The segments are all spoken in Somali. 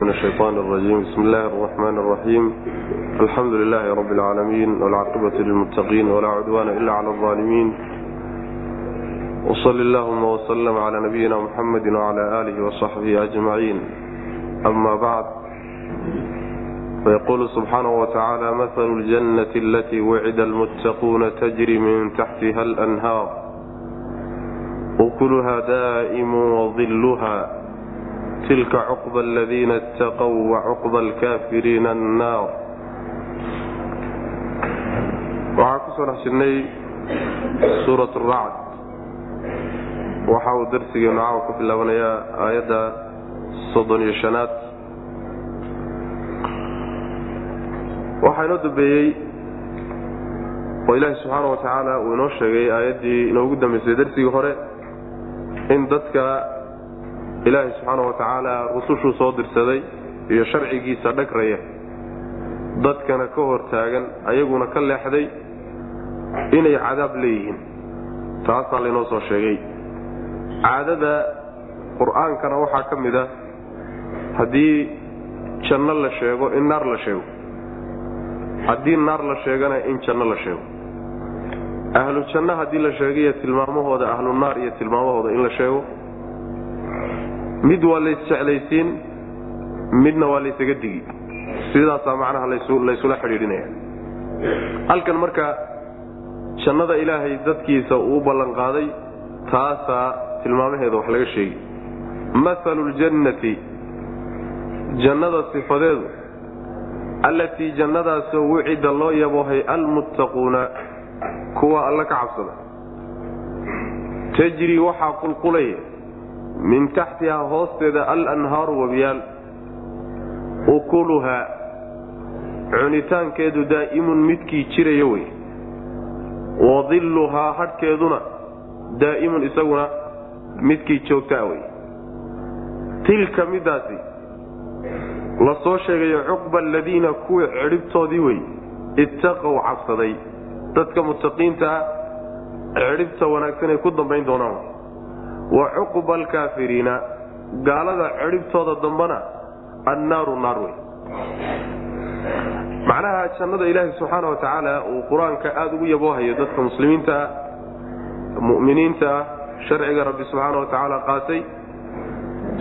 من الشيطان الرجيم بسم الله الرحمن الرحيم الحمد لله رب العالمين والعقبة للمتقين ولا عدوان إلا على الظالمين وصل اللهم وسلم على نبينا محمد وعلى آله وصحبه أجمعين أما بعد فيقول سبحانه وتعالى مثل الجنة التي وعد المتقون تجري من تحتها الأنهار أكلها دائم وظلها tilka cuqba aladiina itaqow wacuqba alkaafiriina annaar. Waxaan ku soo dhex jirnay suurat racd. Waxa uu darsigeenu caawa ka bilaabanayaa aayadda soddon iyo shanaad. Waxaa inoo dambeeyey oo ilaahi subxaana wa tacaala uu inoo sheegay aayaddii inoogu dambaysay darsigii hore in dadka ilaahay subxaana wa tacaala rusushuu soo dirsaday iyo sharcigiisa dhagraya. Dadkana ka hor taagan ayaguna ka leexday inay cadaab leeyihiin. Taasaa laynoo soo sheegay. Caadada qur'aankana waxaa ka mid a haddii janno la sheego in naar la sheego. Haddii naar la sheegana in janno la sheego. Ahlu janno haddii la sheegayo tilmaamahooda ahlu naar iyo tilmaamahooda in la sheego mid waa laysjeclaysiin midna waa laysaga digi. Sidaasaa macnaha laysula xidhiidhinaya. Halkan marka jannada ilaahay dadkiisa uu ballan qaaday taasaa tilmaamaheeda wax laga sheegi mahalu ljannati jannada sifadeedu allatii jannadaasoo wucida loo yaboohay almuttaquuna kuwa alla ka cabsada. Tajrii waxaa qulqulaya min taxtihaa hoosteeda alanhaaru wabiyaal ukuluhaa cunitaankeedu daa'imun midkii jiraya wey. Wadilluhaa hadhkeeduna daa'imun isaguna midkii joogtaa wey. Tilka midaasi la soo sheegayo cuqba aladiina kuwii cidhibtoodii wey ittaqow cabsaday. Dadka mutaqiinta ah cidhibta wanaagsan ay ku dambayn doonaan wa cuqba alkaafiriina gaalada cidhibtooda dambana annaaru naar wey. Macnaha jannada ilaahi subxaana wa tacaala uu qur'aanka aada ugu yaboohayo dadka muslimiinta ah mu'miniinta ah sharciga rabbi subxaana wa tacaala qaatay.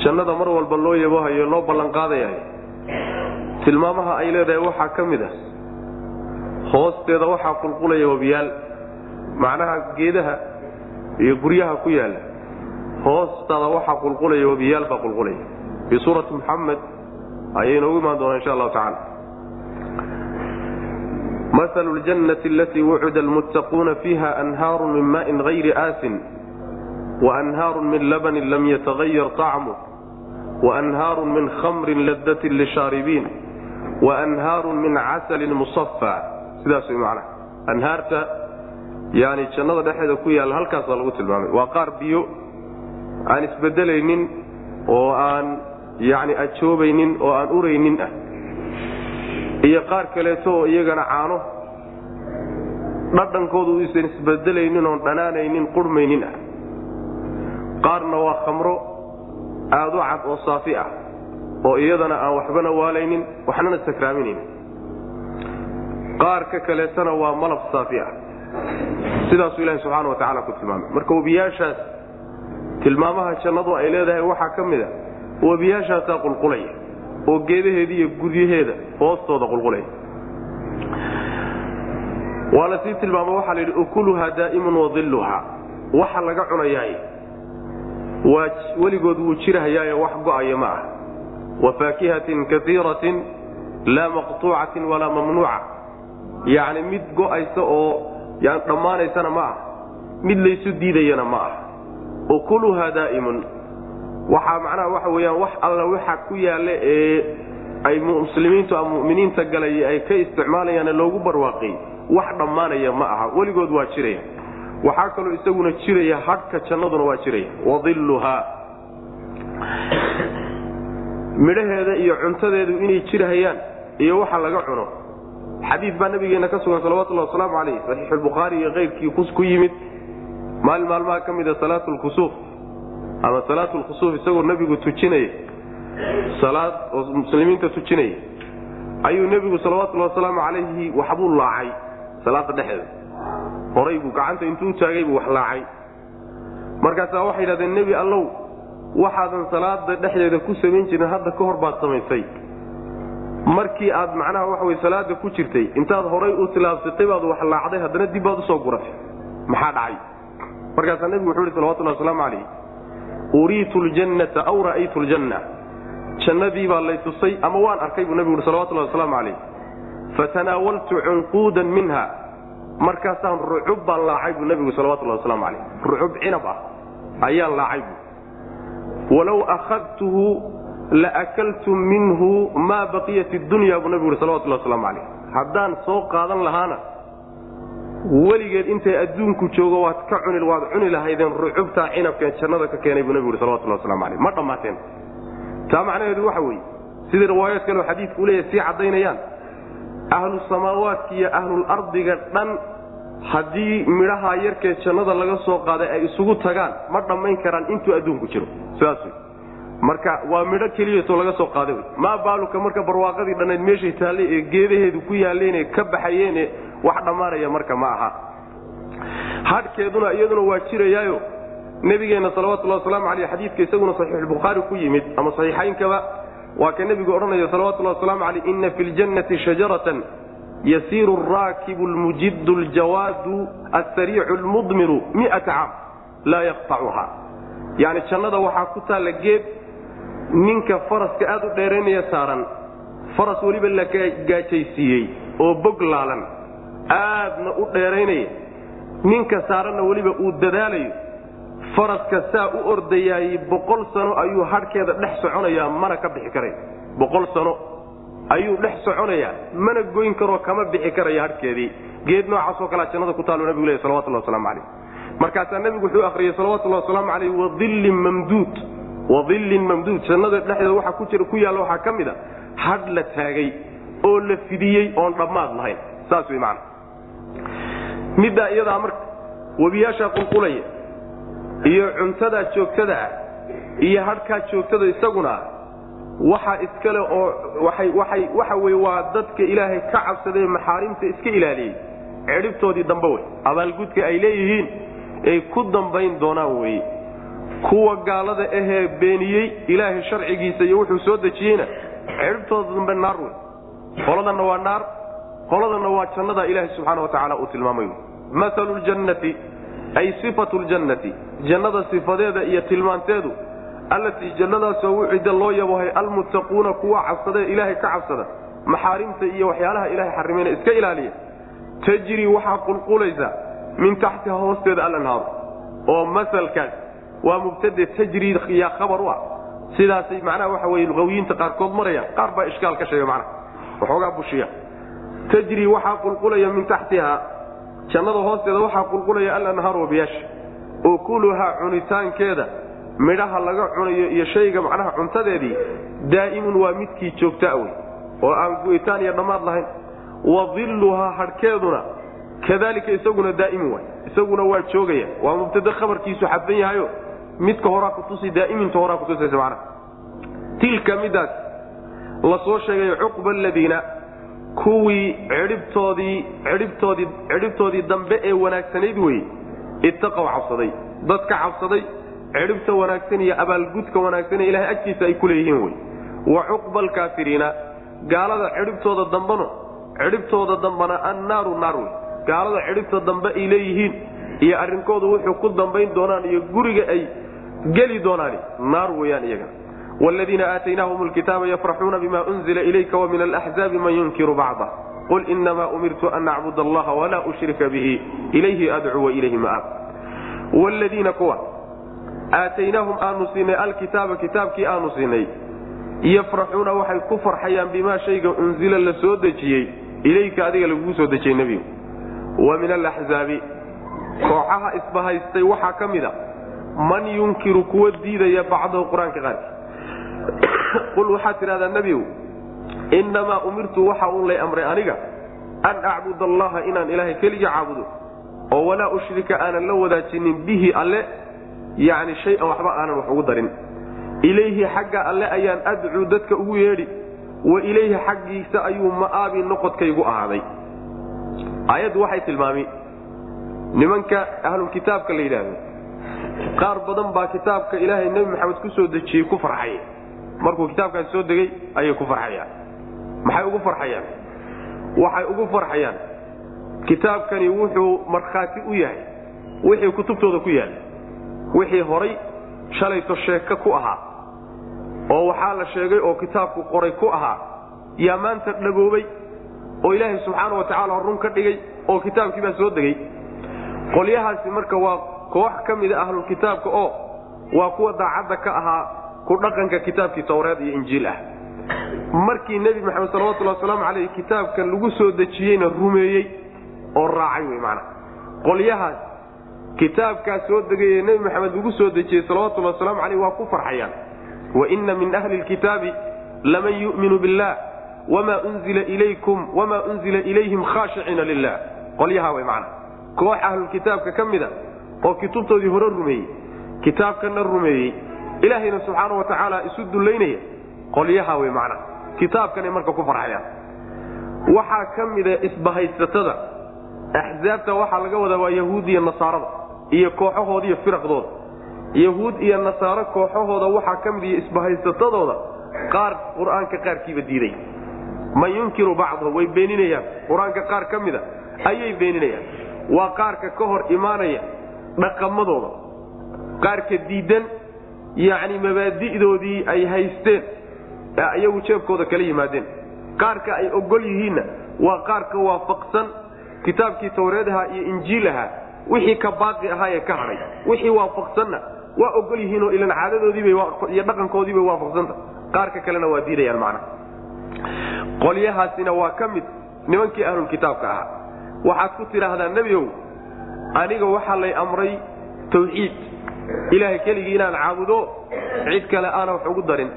Jannada mar walba loo yaboohayo loo ballanqaadayahay tilmaamaha ay leedahay waxaa ka mid ah. Hoosteeda waxaa qulqulaya wabiyaal. Macnaha geedaha iyo guryaha ku yaalla hoostaada waxaa qulqulaya wabiyaal baa qulqulaya. Fii suurati muxamed ayay inoogu imaan doonaa insha allahu tacala mahalu ljannati alatii wucida almuttaquuna fiiha anhaaru min maain hayri aasin waanhaaru min labanin lam yatagayar طacmuh waanhaaru min khamrin ladatin lishaaribiin waanhaaru min casalin musafa sidaas macnaha anhaarta yani jannada dhexeeda ku yaalla halkaasaa lagu tilmaamay. Waa qaar biyo aan isbedelaynin oo aan yani ajoobaynin oo aan uraynin ah. Iyo qaar kaleeto oo iyagana caano dhadhankoodu isan isbedelaynin oon dhanaanaynin qurmaynin ah. Qaarna waa khamro aada u cad oo saafi ah oo iyadana aan waxbana waalaynin waxnana sakraaminaynin. Qaar ka kaleetana waa malab saafi ah. Sidaasuu ilahi subxaana wa tacala ku tilmaamay. Marka webiyaashaas tilmaamaha jannadu ay leedahay waxaa ka mid a webiyaashaasaa qulqulaya oo geedaheeda iyo guryaheeda hoostooda qulqulaya waa la sii tilmaamo waxaa la yidhi ukuluhaa daa'imun wadilluhaa waxa laga cunayaay waa weligood wuu jirahayaaye wax go'aya ma ah wa faakihatin kaiiratin laa maqtuucatin walaa mamnuuca. Yacni mid go'aysa oo dhammaanaysana ma ah mid laysu diidayana ma ah ukuluhaa daa'imun. Waxaa macnaha waxa weyaan wax alla waxa ku yaalla ee ay muslimiintu ama mu'miniinta galay ay ka isticmaalayaane loogu barwaaqay wax dhammaanaya ma aha. Weligood waa jiraya. Waxaa kaloo isaguna jiraya hadhka jannaduna waa jiraya. Wadilluhaa midhaheeda iyo cuntadeedu inay jirhayaan iyo waxa laga cuno. Xadiid baa nabigeena ka sugan salawatullahi wasalaamu calayh saxiixulbukhaari iyo keyrkii ku yimid maalin maalmaha ka mida salaat lkusuuf ama salaat lkusuuf isagoo nabigu tujinaya salaad oo muslimiinta tujinaya ayuu nebigu salawatullhi wasalaamu calayhi waxbuu laacay salaada dhexeeda horay buu gacanta intuu taagay buu wax laacay. Markaasaa waxay yidhahdeen nebi allow waxaadan salaada dhexdeeda ku samayn jirin hadda ka hor baad samaysay. Markii aad macnaha waxa wey salaada ku jirtay intaad horay u tilaabsatay baad wax laacday haddana dib baad u soo guratay maxaa dhacay markaasaa nebigu wuxuu ihi salawatullahi wasalaamu calayh uriitu ljannata aw ra'aytu ljanna jannadii baa lay tusay ama waan arkay buu nebigu uhi salawatullahi wasalaamu calayh fatanaawaltu cunquudan minha. Markaasaan rucub baan laacay buu nebigu salawatullahi wasalaamu calayh rucub cinab ah ayaan laacay buu. Walow akhadtuhu laakaltu minhu maa baqiyat dunya buu nebigu uhi salawatullah waslamu calayh haddaan soo qaadan lahaana weligeed intay adduunku joogo waad ka cuni waad cuni lahaydeen rucubtaa cinabkeen jannada ka keenay buu nebigu salawatullah waslamu calayh ma dhammaateen taa macnaheedu waxa weeye sidai riwaayaad kaleo xadiidku uleeyahy sii caddaynayaan. Ahlu samaawaadka iyo ahlulardiga dhan haddii midhaha yarkee jannada laga soo qaaday ay isugu tagaan ma dhammayn karaan intuu adduunku jiro. Sidaas wey marka waa midho keliyato laga soo qaaday wy maa baaluka marka barwaaqadii dhannayd meeshay taallay ee geedaheedu ku yaalleene ka baxayeene wax dhammaanaya marka ma aha. Hadhkeeduna iyaduna waa jirayaayo. Nebigeenna salawatullahi wasalaamu caleyh xadiidka isaguna saxiixulbukhaari ku yimid ama saxiixaynkaba. Waa ka nebigu odhanaya salawatullahi wasalaamu caleyh inna fi ljannati shajaratan yasiiru araakibu lmujidu ljawaadu asariicu lmudmiru miata caam laa yaqtacuha yani jannada waxaa ku taalla geed ninka faraska aad u dheeraynaya saaran faras weliba la gaajaysiiyey oo bog laalan aadna u dheeraynaya ninka saaranna weliba uu dadaalayo faraska saa u ordayaayey boqol sano ayuu hadhkeeda dhex soconayaa mana ka bixi karayn boqol sano ayuu dhex soconayaa mana goyn karoo kama bixi karaya hadhkeedii. Geed noocaasoo kalea jannada ku taalu nabigu lehy salawatullah waslamu calayh. Markaasaa nebigu wuxuu akhriyey salawatullahi wasalaamu calayh waillin mamduud waillin mamduud jannada dhexdeeda waxaa ku jira ku yaalla waxaa ka mid a hadh la taagay oo la fidiyey oon dhammaad lahayn. Saas wey macana middaa iyadaa marka webiyaashaa qulqulaya iyo cuntadaa joogtada ah iyo hadhkaa joogtada isaguna waxaa iskale oo waxa wey waa dadka ilaahay ka cabsadee maxaarimta iska ilaaliyey cidhibtoodii dambe wey abaalgudka ay leeyihiin ay ku dambayn doonaan weye kuwa gaalada ahee beeniyey ilaahay sharcigiisa iyo wuxuu soo dejiyeyna cidhibtooda dambe naar wey qoladanna waa naar qoladanna waa jannada ilaahay subxaana watacaala uu tilmaamay. Maalu ljannati ay sifatu ljannati jannada sifadeeda iyo tilmaanteedu allatii jannadaasoo wucida loo yabohay almuttaquuna kuwa cabsadee ilaahay ka cabsada maxaarimta iyo waxyaalaha ilahay xarimayna iska ilaaliya tajrii waxaa qulqulaysa min taxtiha hoosteeda alanhaaru oo masalkaas waa mubtade tajrii yaa khabar u ah sidaasay macnaha waxa weye luqawiyiinta qaarkood marayaan qaar baa ishkaal ka sheega macnaha. Waxoogaa bushiya. Tajrii waxaa qulqulaya min taxtiha. Jannada hoosteeda waxaa qulqulaya alanhaaru wabiyaasha ukuluhaa cunitaankeeda. Midhaha laga cunayo iyo shayga macnaha cuntadeedii daa'imun waa midkii joogtaa wey oo aan gu'itaan iyo dhammaad lahayn. Wa dilluhaa hadhkeeduna kadalika isaguna daa'imun waay. Isaguna waa joogaya. Waa mubtade khabarkiisu xadfan yahayo midka horaa kutusi daa'iminta horaa kutusaysa macnaha tilka midaas la soo sheegay cuqba aladiina kuwii cidhibtoodii cidhibtoodii cidhibtoodii dambe ee wanaagsanayd weye ittaqow cabsaday. Dadka cabsaday cidhibta wanaagsan iyo abaalgudka wanaagsan ee ilahay agtiisa ay ku leeyihiin wey wa cuqba alkaafiriina gaalada cidhibtooda dambano cidhibtooda dambana annaaru naar wey gaalada cidhibta dambe ay leeyihiin iyo arrinkoodu wuxuu ku dambayn doonaan iyo guriga ay geli doonaani naar weyaan iyagana wladiina aataynaahum lkitaaba yafraxuuna bima unzila ilayka wamin alaxzaabi man yunkiru bacda. Qul inamaa umirtu an acbud allaha walaa ushrika bihi. Ilayhi adcuu wailayhi maaab wladiina kuwa aataynaahum aanu siinay alkitaaba kitaabkii aanu siinay yafraxuuna waxay ku farxayaan bimaa shayga unzila la dejiyey ilayka adiga laguu soo dejiyey nebigu. Wa min alaxzaabi kooxaha isbahaystay waxaa ka mida man yunkiru kuwa diidaya bacdahu qur'aanka qaarkii qul waxaad tidhahdaa nebigu innamaa umirtu waxa uun lay amray aniga an acbud allaha inaan ilaahay keliga caabudo oo walaa ushrika aanan la wadaajinin bihi alle yani shay-an waxba aanan wax ugu darin. Ilayhi xagga alle ayaan adcuu dadka ugu yeedhi wa ilayhi xaggiisa ayuu ma'aabi noqodkaygu ahaaday. Aayaddu waxay tilmaami nimanka ahlulkitaabka la yidhaahdo qaar badan baa kitaabka ilaahay nebi maxamed ku soo dejiyey ku farxay. Markuu kitaabkaasi soo degay ayay ku farxayaan. Maxay ugu farxayaan? Waxay ugu farxayaan. Kitaabkani wuxuu markhaati u yahay. Wixii kutubtooda ku yaalla wixii horay shalayto sheeko ku ahaa. Oo waxaa la sheegay oo kitaabku qoray ku ahaa. Yaa maanta dhagoobay oo ilaahay subxaana wa tacaala run ka dhigay oo kitaabkii baa soo degay. Qolyahaasi marka waa koox ka mida ahlulkitaabka oo waa kuwa daacadda ka ahaa ku dhaqanka kitaabkii tawreed iyo injiil ah. Markii nebi maxamed salawatullhi wasalaamu caleyh kitaabkan lagu soo dejiyeyna rumeeyey oo raacay wey maanaa qolyahaas kitaabkaas soo degay ee nebi maxamed lagu soo dejiyey salawatullahi wasalaamu caleyh waa ku farxayaan. Wa inna min ahli lkitaabi laman yu'minu billah wma unzila ilaykum wamaa unzila ilayhim khaashiciina lilah qolyaha way macana koox ahlulkitaabka ka mida oo kutubtoodii hore rumeeyey kitaabkana rumeeyey ilaahayna subxaana wa tacaala isu dullaynaya qolyaha way macna kitaabkanay marka ku farxayaan. Waxaa ka mida isbahaysatada axzaabta waxaa laga wadaa waa yahuud iyo nasaarada iyo kooxahooda iyo firaqdooda. Yahuud iyo nasaaro kooxahooda waxaa ka mid iyo isbahaysatadooda qaar qur'aanka qaarkiiba diiday man yunkiru bacdahu way beeninayaan. Qur'aanka qaar ka mida ayay beeninayaan. Waa qaarka ka hor imaanaya dhaqamadooda. Qaarka diidan yacni mabaadi'doodii ay haysteen ee iyagu jeebkooda kala yimaadeen. Qaarka ay ogol yihiinna waa qaarka waafaqsan kitaabkii tawreedaha iyo injiilaha wixii ka baaqi ahaayee ka hadhay. Wixii waafaqsanna waa ogol yihiinoo ilan caadadoodiibiyo dhaqankoodiibay waafaqsanta. Qaarka kalena waa diidayaan macna. Qolyahaasina waa ka mid nimankii ahlulkitaabka ahaa. Waxaad ku tidhaahdaa nebiow aniga waxaa lay amray tawxiid. Ilaahay keligii inaan caabudo cid kale aana wax ugu darin.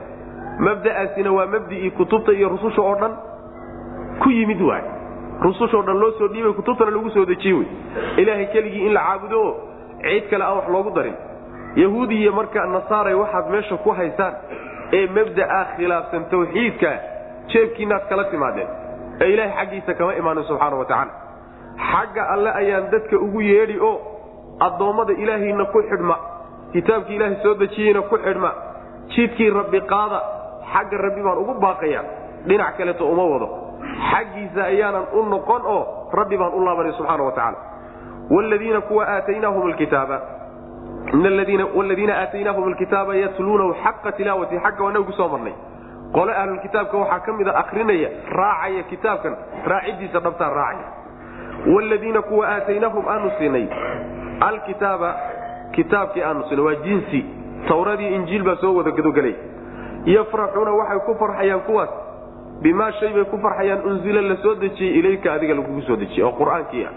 Mabda'aasina waa mabdi'ii kutubta iyo rususha oo dhan ku yimid waay. Rusushoo dhan loo soo dhiibay kutubtana lagu soo dejiye wey ilaahay keligii in la caabudo cid kale aan wax loogu darin. Yahuudi iyo marka nasaaray waxaad meesha ku haysaan ee mabda'a khilaafsan tawxiidka jeebkiinaad kala timaadeen. Ee ilaahay xaggiisa kama imaanin subxaana wa tacaala xagga alle ayaan dadka ugu yeedhi oo addoommada ilaahayna ku xidhma kitaabkii ilaahay soo dejiyeyna ku xidhma jidkii rabbi qaada xagga rabbi baan ugu baaqaya dhinac kaleeto uma wado. Xaggiisa ayaanan u noqon oo rabbi baan u laabanay subxaana wa tacaala. Wladiina kuwa aataynaahum lkitaaba wladiina aataynaahum alkitaaba yatluunahu xaqa tilaawati xagga wanaga ku soo marnay. Qole ahlulkitaabka waxaa ka mida akrinaya raacaya kitaabkan raacidiisa dhabtaa raacaya wladiina kuwa aataynaahum aanu siinay alkitaaba kitaabkii aanu siinay waa jinsi tawradii injiil baa soo wada gadogelay yafraxuuna waxay ku farxayaan kuwaas bimaa shay bay ku farxayaan unzila la soo dejiyey ilayka adiga lagugu soo dejiyey oo qur'aankii ah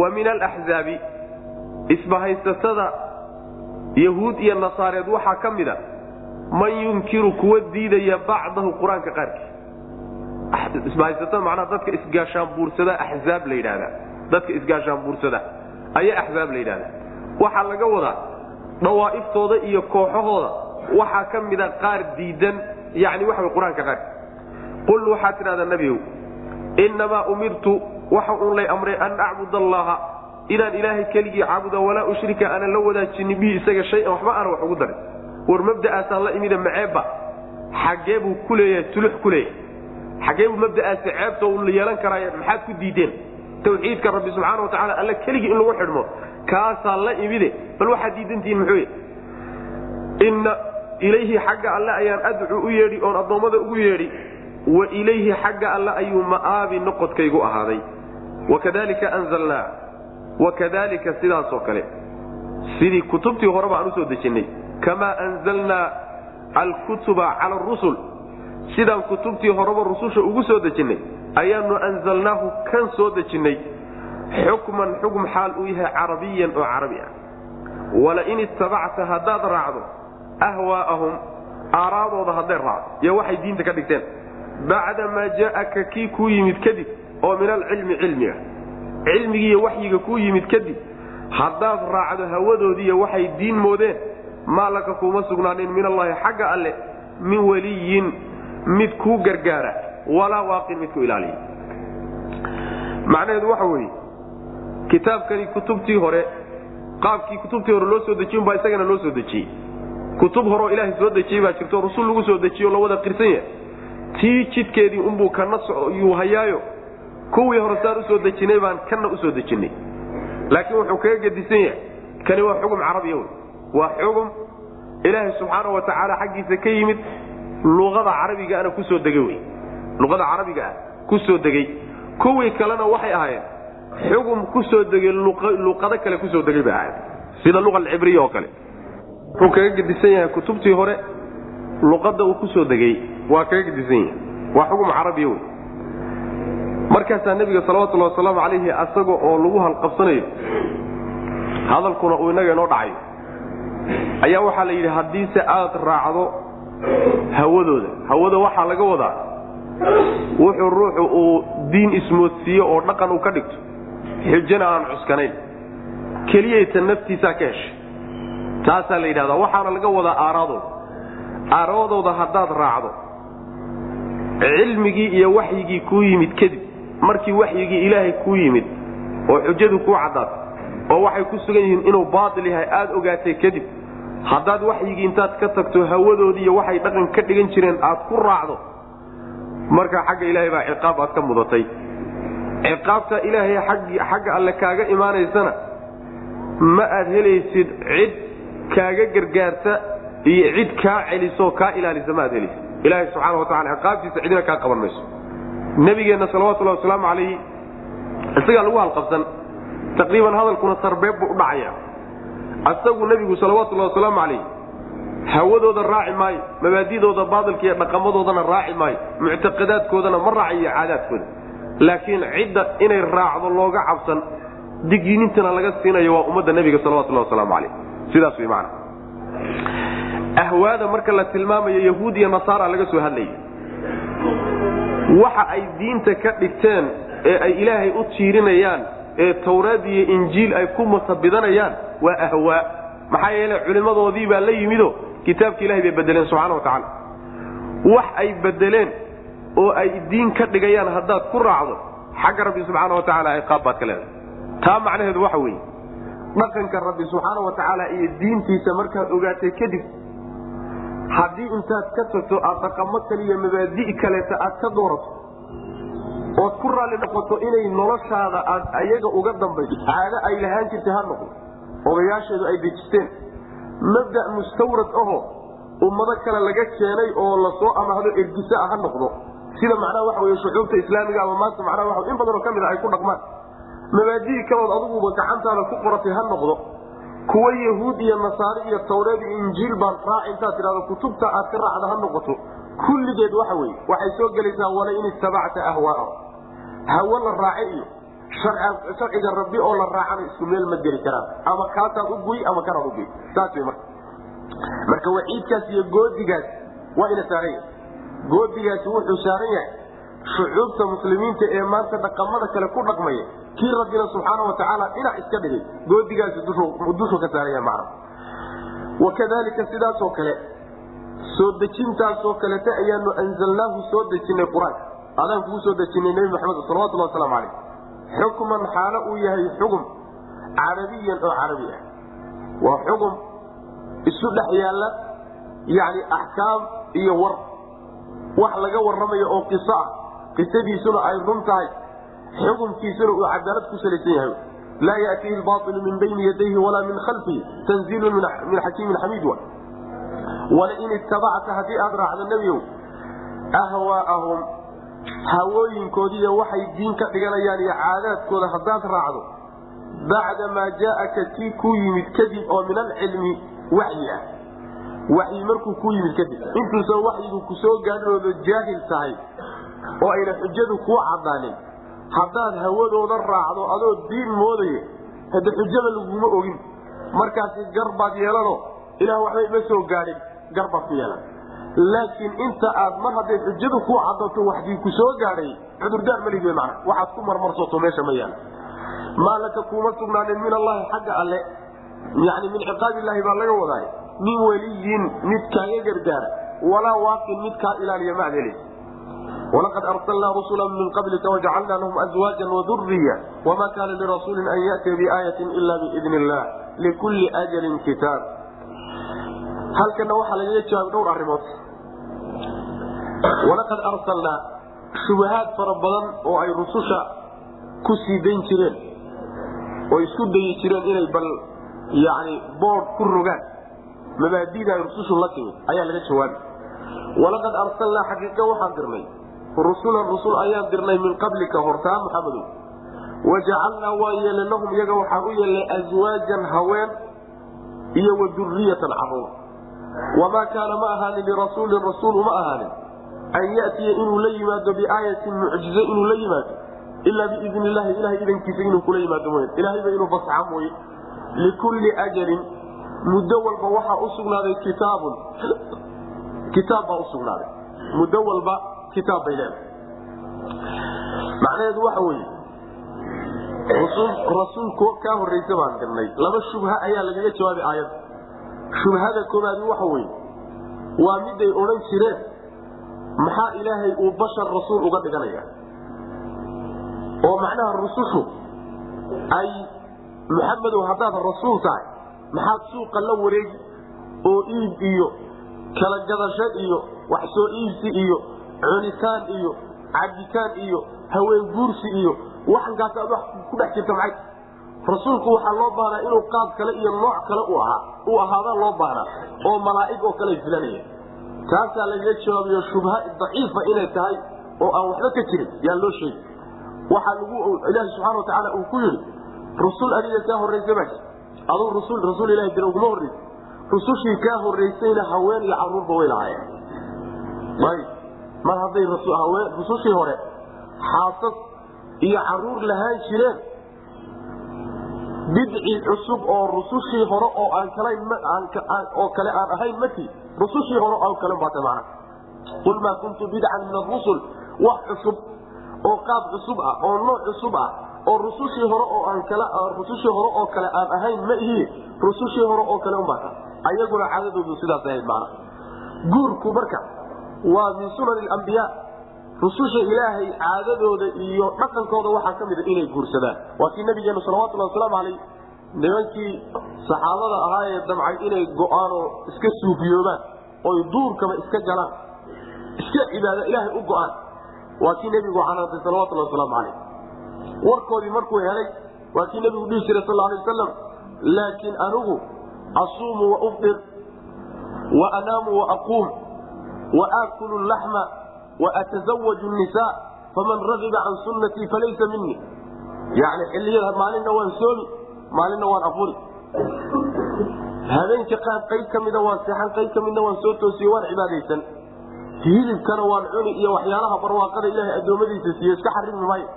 wa min alaxzaabi isbahaysatada yahuud iyo nasaareed waxaa ka mid a man yunkiru kuwa diidaya bacdahu qur'aanka qaarkii isbahaysatada macnaha dadka isgaashaanbuursada axzaab la yidhahdaa dadka isgaashaanbuursada. Ayaa axzaab la yidhahdaa waxaa laga wadaa dawaa'iftooda iyo kooxahooda. Waxaa ka mida qaar diidan yani waxa way qur'aanka qaarkii qul waxaad tidhahdaa nebigow innamaa umirtu waxa uun lay amray an acbud allaha inaan ilaahay keligii caabuda walaa ushrika aanan la wadaajinin bihi isaga shayan waxba aana wax ugu darin. War mabda'aasaan la imida maceebba xaggee buu ku leeyahay tulux ku leeyahay xaggee buu mabda'aasi ceebta u yeelan karaay maxaad ku diideen? Tawxiidka rabbi subxaana watacaala alla keligii in lagu xidhmo kaasaa la imide. Bal waxaad diidantihiin muxuu inna ilayhi xagga alle ayaan adcu u yeedhi oon addoommada ugu yeedhi wa ilayhi xagga alle ayuu ma'aabi noqodkaygu ahaaday. Wakadalika anzalnaa wakadalika sidaasoo kale. Sidii kutubtii horeba aan u soo dejinnay kamaa anzalnaa alkutuba cala arusul sidaan kutubtii horeba rususha ugu soo dejinnay ayaanu anzalnaahu kan soo dejinnay xukman xukm xaal uu yahay carabiyan oo carabi ah. Walain ittabacta haddaad raacdo ahwaa'ahum aaraadooda hadday raacdo iyo waxay diinta ka dhigteen. Bacda maa jaa'aka kii kuu yimid kadib oo min alcilmi cilmiga cilmigiiyo waxyiga kuu yimid kadib haddaad raacdo hawadoodiiyo waxay diin moodeen maa laka kuuma sugnaanin min allahi xagga alle min waliyin mid kuu gargaara walaa waaqin mid ku ilaaliya. Macnaheedu waxa weeye kitaabkani kutubtii hore qaabkii kutubtii hore loo soo dejiyin baa isagana loo soo dejiyey kutub horeoo ilaahay soo dejiyey baa jirto rusul lagu soo dejiyo lawada qirsan yahay. Tii jidkeedii unbuu kana yuu hayaayo kuwii hore saan u soo dejinay baan kana u soo dejinay. Laakiin wuxuu kaga gedisan yahay kani waa xugum carabiya wey waa xugum ilaahay subxaana wa tacaala xaggiisa ka yimid luqada carabigaana ku soo degay wey. Luqada carabiga ah ku soo degay. Kuwii kalena waxay ahaayeen xugum ku soo degay luqado kale ku soo degay bay ahayd sida luqa alcibriya oo kale. Wuxuu kaga gedisan yahay kutubtii hore luqadda uu ku soo degay waa kaga gedisan yahay. Waa xugum carabiya wey. Markaasaa nebiga salawatullhi wasalaamu calayhi asaga oo lagu halqabsanayo hadalkuna uu innaga inoo dhacayo ayaa waxaa la yidhi haddiise aad raacdo hawadooda. Hawada waxaa laga wadaa wuxuu ruuxu uu diin ismoodsiiyo oo dhaqan uu ka dhigto. Xujana aan cuskanayn. Keliyayta naftiisaa ka heshay. Taasaa la yidhahdaa. Waxaana laga wadaa aaraadooda. Aaraadooda haddaad raacdo cilmigii iyo waxyigii kuu yimid kadib markii waxyigii ilaahay kuu yimid oo xujadu kuu caddaatay oo waxay ku sugan yihiin inuu baatil yahay aada ogaatay kadib haddaad waxyigii intaad ka tagto hawadoodii iyo waxay dhaqan ka dhigan jireen aad ku raacdo. Markaa xagga ilaahay baa ciqaab aad ka mudatay. Ciqaabta ilaahay xagga alle kaaga imaanaysana ma aad helaysid cid kaaga gargaarta iyo cid kaa celisoo kaa ilaalisa ma aad helaysid. Ilaahay subxaana wa tacala ciqaabtiisa cidina kaa qaban mayso. Nabigeenna salawatullahi wasalaamu calayhi isagaa lagu halqabsan. Taqriiban hadalkuna sarbeeb buu u dhacaya asagu nebigu salawatullahi wasalaamu calayh hawadooda raaci maayo mabaadidooda baadilka iyo dhaqamadoodana raaci maayo muctaqadaadkoodana ma raacayo caadaadkooda. Laakiin cidda inay raacdo looga cabsan digiinintana laga siinayo waa ummadda nebiga salawatullahi wasalaamu calayh sidaas way macana ahwaada marka la tilmaamayo yahuud iyo nasaara laga soo hadlaya waxa ay diinta ka dhigteen ee ay ilaahay u tiirinayaan ee tawraad iyo injiil ay ku masabidanayaan waa ahwaa maxaa yeele culimmadoodii baa la yimido kitaabka ilahay bay bedeleen subxana wa tacaala. Wax ay bedeleen oo ay diin ka dhigayaan haddaad ku raacdo xagga rabbi subxaana wa tacaala ciqaab baad ka leedahay. Taa macnaheedu waxa weeye dhaqanka rabbi subxaana wa tacaala iyo diintiisa markaad ogaatay kadib haddii intaad ka tagto aad dhaqamo kaliya mabaadi' kaleeta aad ka doorato ood ku raalli noqoto inay noloshaada aad ayaga uga dambayso. Caado ay lahaan jirtay ha noqdo odayaasheedu ay dejisteen. Mabda' mustawrad aho ummado kale laga keenay oo la soo amahdo ergisa ah ha noqdo. Sida macnaha waxa wey shucuubta islaamiga ama maanta macnaha waa in badanoo ka mid a ay ku dhaqmaan. Mabaadii kalood adiguba gacantaada ku qoratay ha noqdo. Kuwa yahuud iyo nasaari iyo tawreed iyo injiil baan raac intaad tidhahdo kutubta aad ka raacda ha noqoto kulligeed waxa weye waxay soo gelaysaa wala in itabacta ahwaa'ahum hawo la raace iyo sharciga rabbi oo la raacana isku meel ma geli karaan. Ama kaasaad u guy ama kanaad uguy saas wey marka. Waciidkaas iyo goodigaas waa ina saaran yahay. Goodigaasi wuxuu saaran yahay shucuubta muslimiinta ee maanta dhaqamada kale ku dhaqmaya. Kii rabbina subxaana wa tacaala dhinac iska dhigay goodigaasi dushu ka saaran yahay macna wakadalika sidaasoo kale soo dejintaasoo kaleta ayaanu anzalnaahu soo dejinay qur'aanka adaan kugu soo dejinay nebi maxamed salawatullah waslamu calayh xukman xaalo uu yahay xugum carabiyan oo carabi ah. Waa xugum isu dhex yaalla yani axkaam iyo war. Wax laga warramayo oo qiso ah. Qisadiisuna ay run tahay. Xukumkiisuna uu cadaalad ku salaysan yahay. Laa yatihi lbaailu min bayni yadayhi walaa min khalfihi. Tanziilun min xakiimin xamiid wa walain itabacta haddii aad raacdo nebiow ahwaa'ahum hawooyinkoodiiyo waxay diin ka dhiganayaan iyo caadaadkooda haddaad raacdo bacda maa jaaaka kii kuu yimid kadib oo min alcilmi waxyi ah. Waxyi markuu kuu yimid kadib. Intuusan waxyigu ku soo jaahil tahay oo ayna xujadu kuu cadaanin haddaad hawadooda raacdo adoo diin moodaya hade xujada laguma ogin markaasi garbaad yeelano ilaah waxba ima soo gaadhin garbaad ku yeelan laakiin inta aad mar hadday xujadu kuu cadato waxdii ku soo gaadhay cudurdaar malid w mana waxaad ku marmarsato meesha ma yaal. Maa laka kuuma sugnaanin min allahi xagga alle. Yani min ciqaab illaahi baa laga wadaay min weliyin mid kaaga gargaara. Walaa waaqin mid kaa ilaaliya helaysa walaqad arsalnaa rusula min qablika wajacalnaa lahum azwaaja waduriya wama kaana lirasuulin an yatiya biaayatin ila biidni illah likulli ajalin kitaab halkana waxaa lagaga jawaabay dhowr arrimood. Walaqad arsalnaa shubahaad fara badan oo ay rususha ku sii dayn jireen oo isku dayi jireen inay bal yani bood ku rogaan. Mabaadida ay rusushu la timid ayaa laga jawaabi walaqad arsalnaa xaqiiqa waxaan dirnay. Rusulan rusul ayaan dirnay min qablika hortaa maxamedow wajacalnaa waan yeelay lahum iyaga waxaan u yeelnay aswaajan haween iyo wa duriyatan carruur wamaa kaana ma ahaanin lirasuulin rasuul uma ahaanin an yatiya inuu la yimaado biaayatin mucjizo inuu la yimaado ilaa biidn illahi ilahay idankiisa inuu kula yimaado mooye ilahayba inuu fasxa mooye likulli ajalin muddo walba waxaa u sugnaaday kitaabun kitaab baa usugnaaday muddo walba kitaab bay leedahay macnaheedu waxa weeye rasuulku kaa horreysa baan dirnay laba shubha ayaa lagaga jawaabay aayadda shubhada koobaadi waxa weye waa miday odhan jireen. Maxaa ilaahay uu bashar rasuul uga dhiganaya oo macnaha rusushu ay muxamedow haddaad rasuul tahay maxaad suuqa la wareegi oo iib iyo kala gadasho iyo wax soo iibsi iyo cunitaan iyo cabitaan iyo haween guursi iyo waxankaas aad wax ku dhex jirta maxay rasuulku waxaa loo baahnaa inuu qaab kale iyo nooc kale u ahaada loo baahnaa oo malaa'ig oo kale filanaya. Taasaa lagaga jawaabiyo shubha daciifa inay tahay oo aan waxba ka jirin yaa loo sheegi waxaa ilaahi subxana watacaala uu ku yidhi rusul adiga kaa horraysa baa aduu rusul rasuul ilahi dira uguma horreysa rusushii kaa horraysayna haween iyo caruurba way lahaayeen. Ayb mar hadday rusushii hore xaasas iyo carruur lahaan jireen bidci cusub oo rusushii hore oo oo kale aan ahayn mati. Rusushii hore oo kale baata macna qul maa kuntu bidcan min arusul wax cusub oo qaab cusub ah oo nooc cusub ah oo rusushii hore oo aan kala rusushii hore oo kale aan ahayn ma ihi. Rusushii hore oo kale unbaata ayaguna caadadoodu sidaas ahayd macna guurku marka waa min sunan alambiya rususha ilaahay caadadooda iyo dhaqankooda waxaa ka mida inay guursadaan. Waa kii nabigeenu salawatulhi wasalaamu caleyh nimankii saxaabada ahaa ee damcay inay go'aan oo iska suufiyoobaan oy duurkaba iska galaan iska cibaada ilaahay u go'aan. Waa kii nebigu canaantay salawatulhi wasalaamu caleyh warkoodii markuu helay waa kii nebigu dhihi jiray sal alay wasalam laakiin anigu asuumu wa ufdir wa anaamu wa aquum wa aakulu laxma waatazawaju nisaa faman ragiba can sunnatii falaysa minii yani xiliyada maalinna waan soomi maalinna waan afuri habeenka qaab qayb ka mida waan seexan qayb ka midna waan soo toosiye waan cibaadaysan hilibkana waan cuni iyo waxyaalaha barwaaqada ilaahay addoommadiisa siiye iska xarimi maayo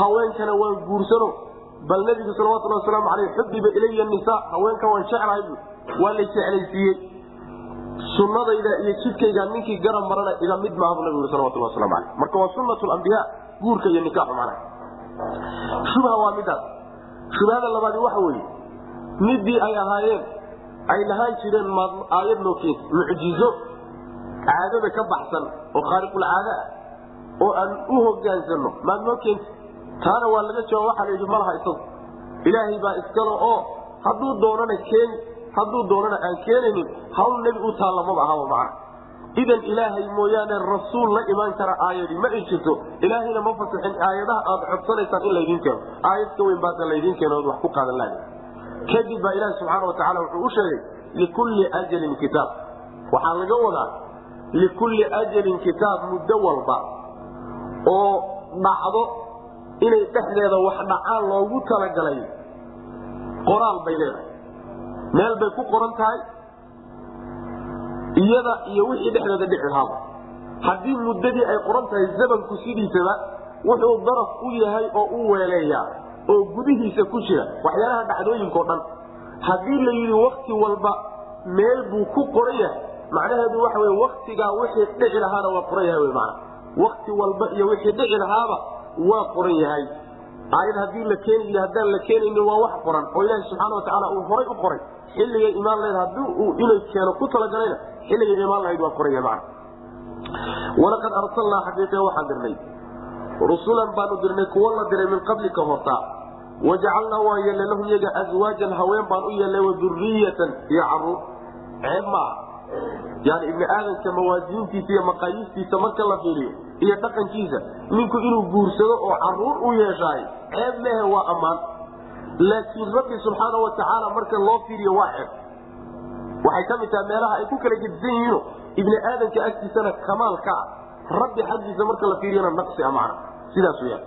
haweenkana waan guursano bal nebigu salawatulhi wasalaamu caleyh xubiba ilaya nisaa haweenka waan jeclahay waa la jeclaysiiyey sunadayda iyo jidkayga ninkii garab marana iga mid maaha bu nabigu salawatulhi waslamu aleyh marka waa sunat lambiya guurka iyo nikaaxu macnaha. Shubha waa midaas shubhada labaadi waxa weeye midii ay ahaayeen ay lahaan jireen aayad noo keenta mucjizo caadada ka baxsan oo khaaliqulcaada ah oo aan u hogaansano maad noo keenta taana waa laga jawaab waxaa la yidhi malaha isagu. Ilaahay baa iskale oo hadduu doonana keeni hadduu doonana aan keenaynin hawl nebi u taalla maba ahaba macna idan ilaahay mooyaane rasuul la imaan kara aayadii ma ay ilaahayna ma fasaxin aayadaha aad codsanaysaan in laydin keeno. Aayad ka weyn baasa laydin keeno ood wax ku qaadan lahay kadib baa ilaahi subxaana wa tacala wuxuu u sheegay likulli ajalin kitaab. Waxaa laga wadaa likulli ajalin kitaab muddo walba oo dhacdo inay dhexdeeda wax dhacaan loogu talagalay qoraal bay leedahay meel bay ku qoran tahay iyada iyo wixii dhexdeeda dhici lahaaba haddii muddadii ay qoran tahay zamanku sidiisaba wuxuu daraf u yahay oo u weeleeyaa oo gudihiisa ku jira waxyaalaha dhacdooyinkao dhan. Haddii la yidhi wakti walba meel buu ku qoran yahay macnaheedu waxa wey waktigaa wixii dhici lahaana waa qoran yahay w mana wakti walba iyo wixii dhici lahaaba waa qoran yahay aayad haddii la keeni haddaan la keenaynin waa wax qoran oo ilaahi subxaana watacaala uu horay u qoray xilligay imaan lahayd haddii uu inay keeno ku talagalayna xilligay imaan lahayd waa qoraya macna walaqad arsalnaa xaqiiqe waxaan dirnay. Rusulan baanu dirnay kuwo la diray min qablika hortaa wajacalnaa waan yeelnay lahum yaga aswaajan haween baan u yeelnay waduriyatan iyo carruur ceeb maaha. Yani ibni aadamka mawaasiintiisa iyo maqaayistiisa marka la fiiriyo iyo dhaqankiisa. Ninku inuu guursado oo carruur u yeeshaay ceeb mehe waa ammaan. Laakiin rabbi subxaana watacaala marka loo fiiriyo waa ceeb. Waxay ka mid tahay meelaha ay ku kala gedisan yihiino ibni aadamka agtiisana kamaal ka ah. Rabbi xaggiisa marka la fiiriyana naqsi a macna. Sidaas weyaan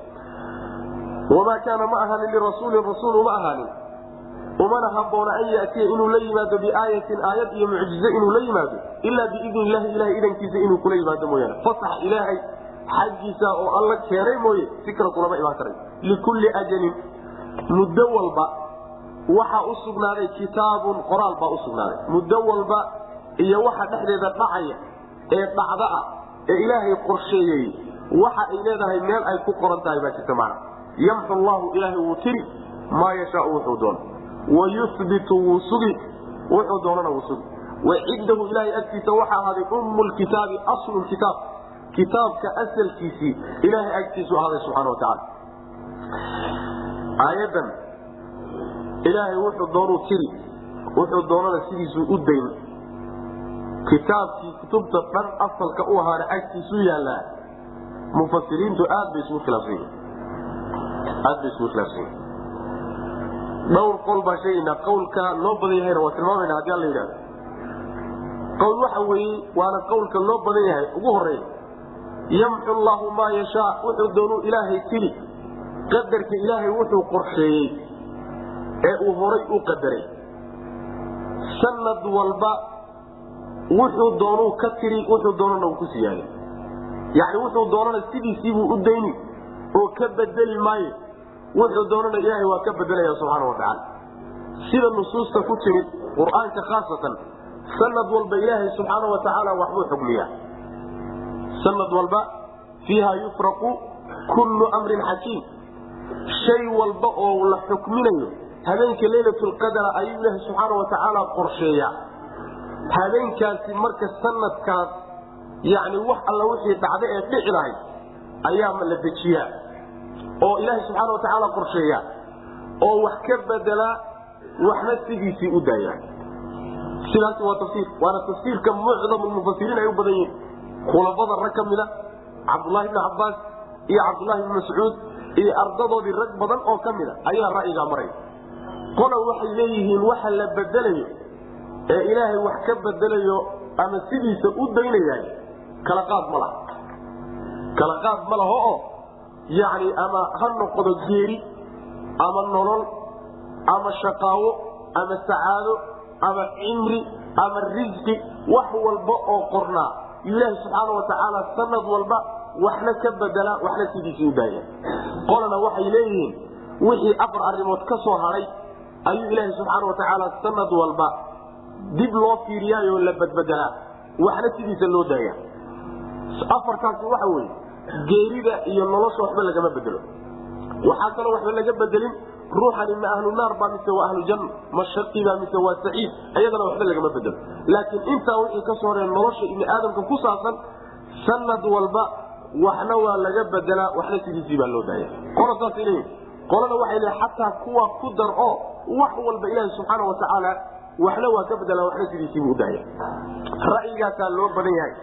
wamaa kaana ma ahaanin lirasuulin rasuul uma ahaanin. Umana haboona an yatiya inuu la yimaado biaayatin aayad iyo mucjize inuu la yimaado ilaa biidni illahi ilahay idankiisa inuu kula yimaado mooyaane. Fasax ilaahay xaggiisa oo alla keenay mooye si kale kulama imaan karay likulli ajalin muddo walba waxaa u sugnaaday kitaabun qoraal baa u sugnaaday. Muddo walba iyo waxa dhexdeeda dhacaya ee dhacda ah ee ilaahay qorsheeyey waxa ay leedahay meel ay ku qoran tahay baa jirta macna. Yamxu llahu ilaahay wuu tiri maa yashaau wuxuu doono wayubitu wuu sugi wuxuu doonana wuu sugi. Wacindahu ilaahay agtiisa waxaa ahaaday ummu lkitaabi aslu kitaab kitaabka asalkiisii ilaahay agtiisu ahaaday subxana wa tacaala. Aayadan ilaahay wuxuu doonuu tiri wuxuu doonana sidiisuu u dayn kitaabkii kutubta dhan asalka u ahaana agtiisu yaallaa. Mufasiriintu aad bay isugu khilaafsan aad bay isugu khilaafsan yihiin dhowr qol baan sheegaynaa qawlka loo badan yahayna waa tilmaamayna haddii alla yidhahdo. Qawl waxa weeye waana qawlka loo badan yahay. Ugu horreeya yamxu llahu maa yashaa wuxuu doonuu ilaahay tiri. Qadarka ilaahay wuxuu qorsheeyey ee uu horay u qadaray. Sanad walba wuxuu doonuu ka tiri wuxuu doonana uu ku siyaaday yani wuxuu doonana sidiisiibuu u dayni oo ka bedeli maayo. Wuxuu doonana ilaahay waa ka bedelaya subxaana watacaala sida nusuusta ku timid qur'aanka khaasatan sanad walba ilaahay subxaana watacaala waxbuu xugmiyaa sanad walba fiiha yufraqu kullu amrin xakiim. Shay walba oo la xukminayo habeenka leylatulqadara ayuu ilaahay subxaana watacaala qorsheeyaa. Habeenkaasi marka sanadkaas yani wax alla wixii dhacda ee dhici lahayd ayaa la dejiyaa. Oo ilaahay subxaana watacaala qorsheeya oo wax ka bedelaa waxna sidiisii u daaya sidaas waa tafsiir. Waana tafsiirka mucdamu mufasiriin ay u badan yihiin khulafada rag ka mida cabdulahi bni cabaas iyo cabdulahi bni mascuud iyo ardadoodii rag badan oo ka mida ayaa ra'yigaa maraya qola waxay leeyihiin waxa la bedelayo ee ilaahay wax ka bedelayo ama sidiisa u daynayaay kala qaad ma laha. Kala qaad ma laho oo yacni ama ha noqdo geeri ama nolol ama shaqaawo ama sacaado ama cimri ama risqi wax walba oo qornaa ilaahi subxaana watacaala sanad walba waxna ka bedelaa waxna sidiisii u daaya. Qolana waxay leeyihiin wixii afar arrimood ka soo hadhay ayuu ilaahi subxaana watacaala sanad walba dib loo fiiriyaayo la badbedelaa waxna sidiisa loo daaya. Afartaasi waxa weye geerida iyo nolosha waxba lagama bedelo. Waxaa kaloo waxba laga bedelin ruuxani ma ahlu naar baa mise waa ahlu janna ma shaqiba mise waa saciid iyadana waxba lagama bedelo laakiin intaa wixii ka soo horee nolosha ibni aadamka ku saabsan sanad walba waxna waa laga bedelaa waxna sidiisii baa loo daaya qola leeyihiin qolana waxay leeyiin xataa kuwa ku dar oo wax walba ilaahi subxaana watacaala waxna waa ka bedelaa waxna sidiisiibuu u daaya ra'yigaasaa loo badan yahay.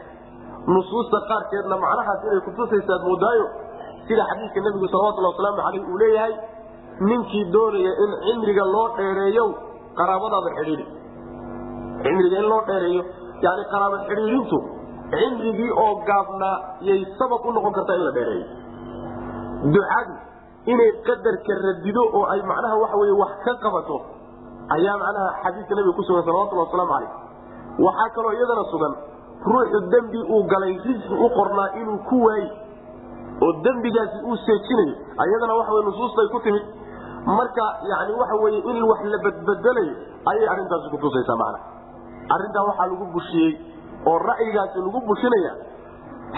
Nusuusta qaarkeedna macnahaas inay kutusaysaad moodaayo sida xadiidka nebigu salawatulli wasalaamu caleyh uu leeyahay ninkii doonaya in cimriga loo dheereeyo qaraabadaada xidhiidi cimriga in loo dheereeyo yani qaraabo xidhiidintu cimrigii oo gaabnaa yay sabab u noqon kartaa in la dheereeyo. Ducadu inay qadarka radido oo ay macnaha waxa wey wax ka qabato ayaa macnaha xadiidka nebiga ku sugan salawatulli wasalaamu caleyh waxaa kaloo iyadana sugan ruuxu dembi uu galay risqi u qornaa inuu ku waayi oo dembigaasi uu seejinayo ayadana waxa nusuustay ku timid marka yani waxa weye in wax la badbedelayo ayay arrintaasi kutusaysaa macna. Arrintaa waxaa lagu bushiyey oo ra'yigaasi lagu bushinaya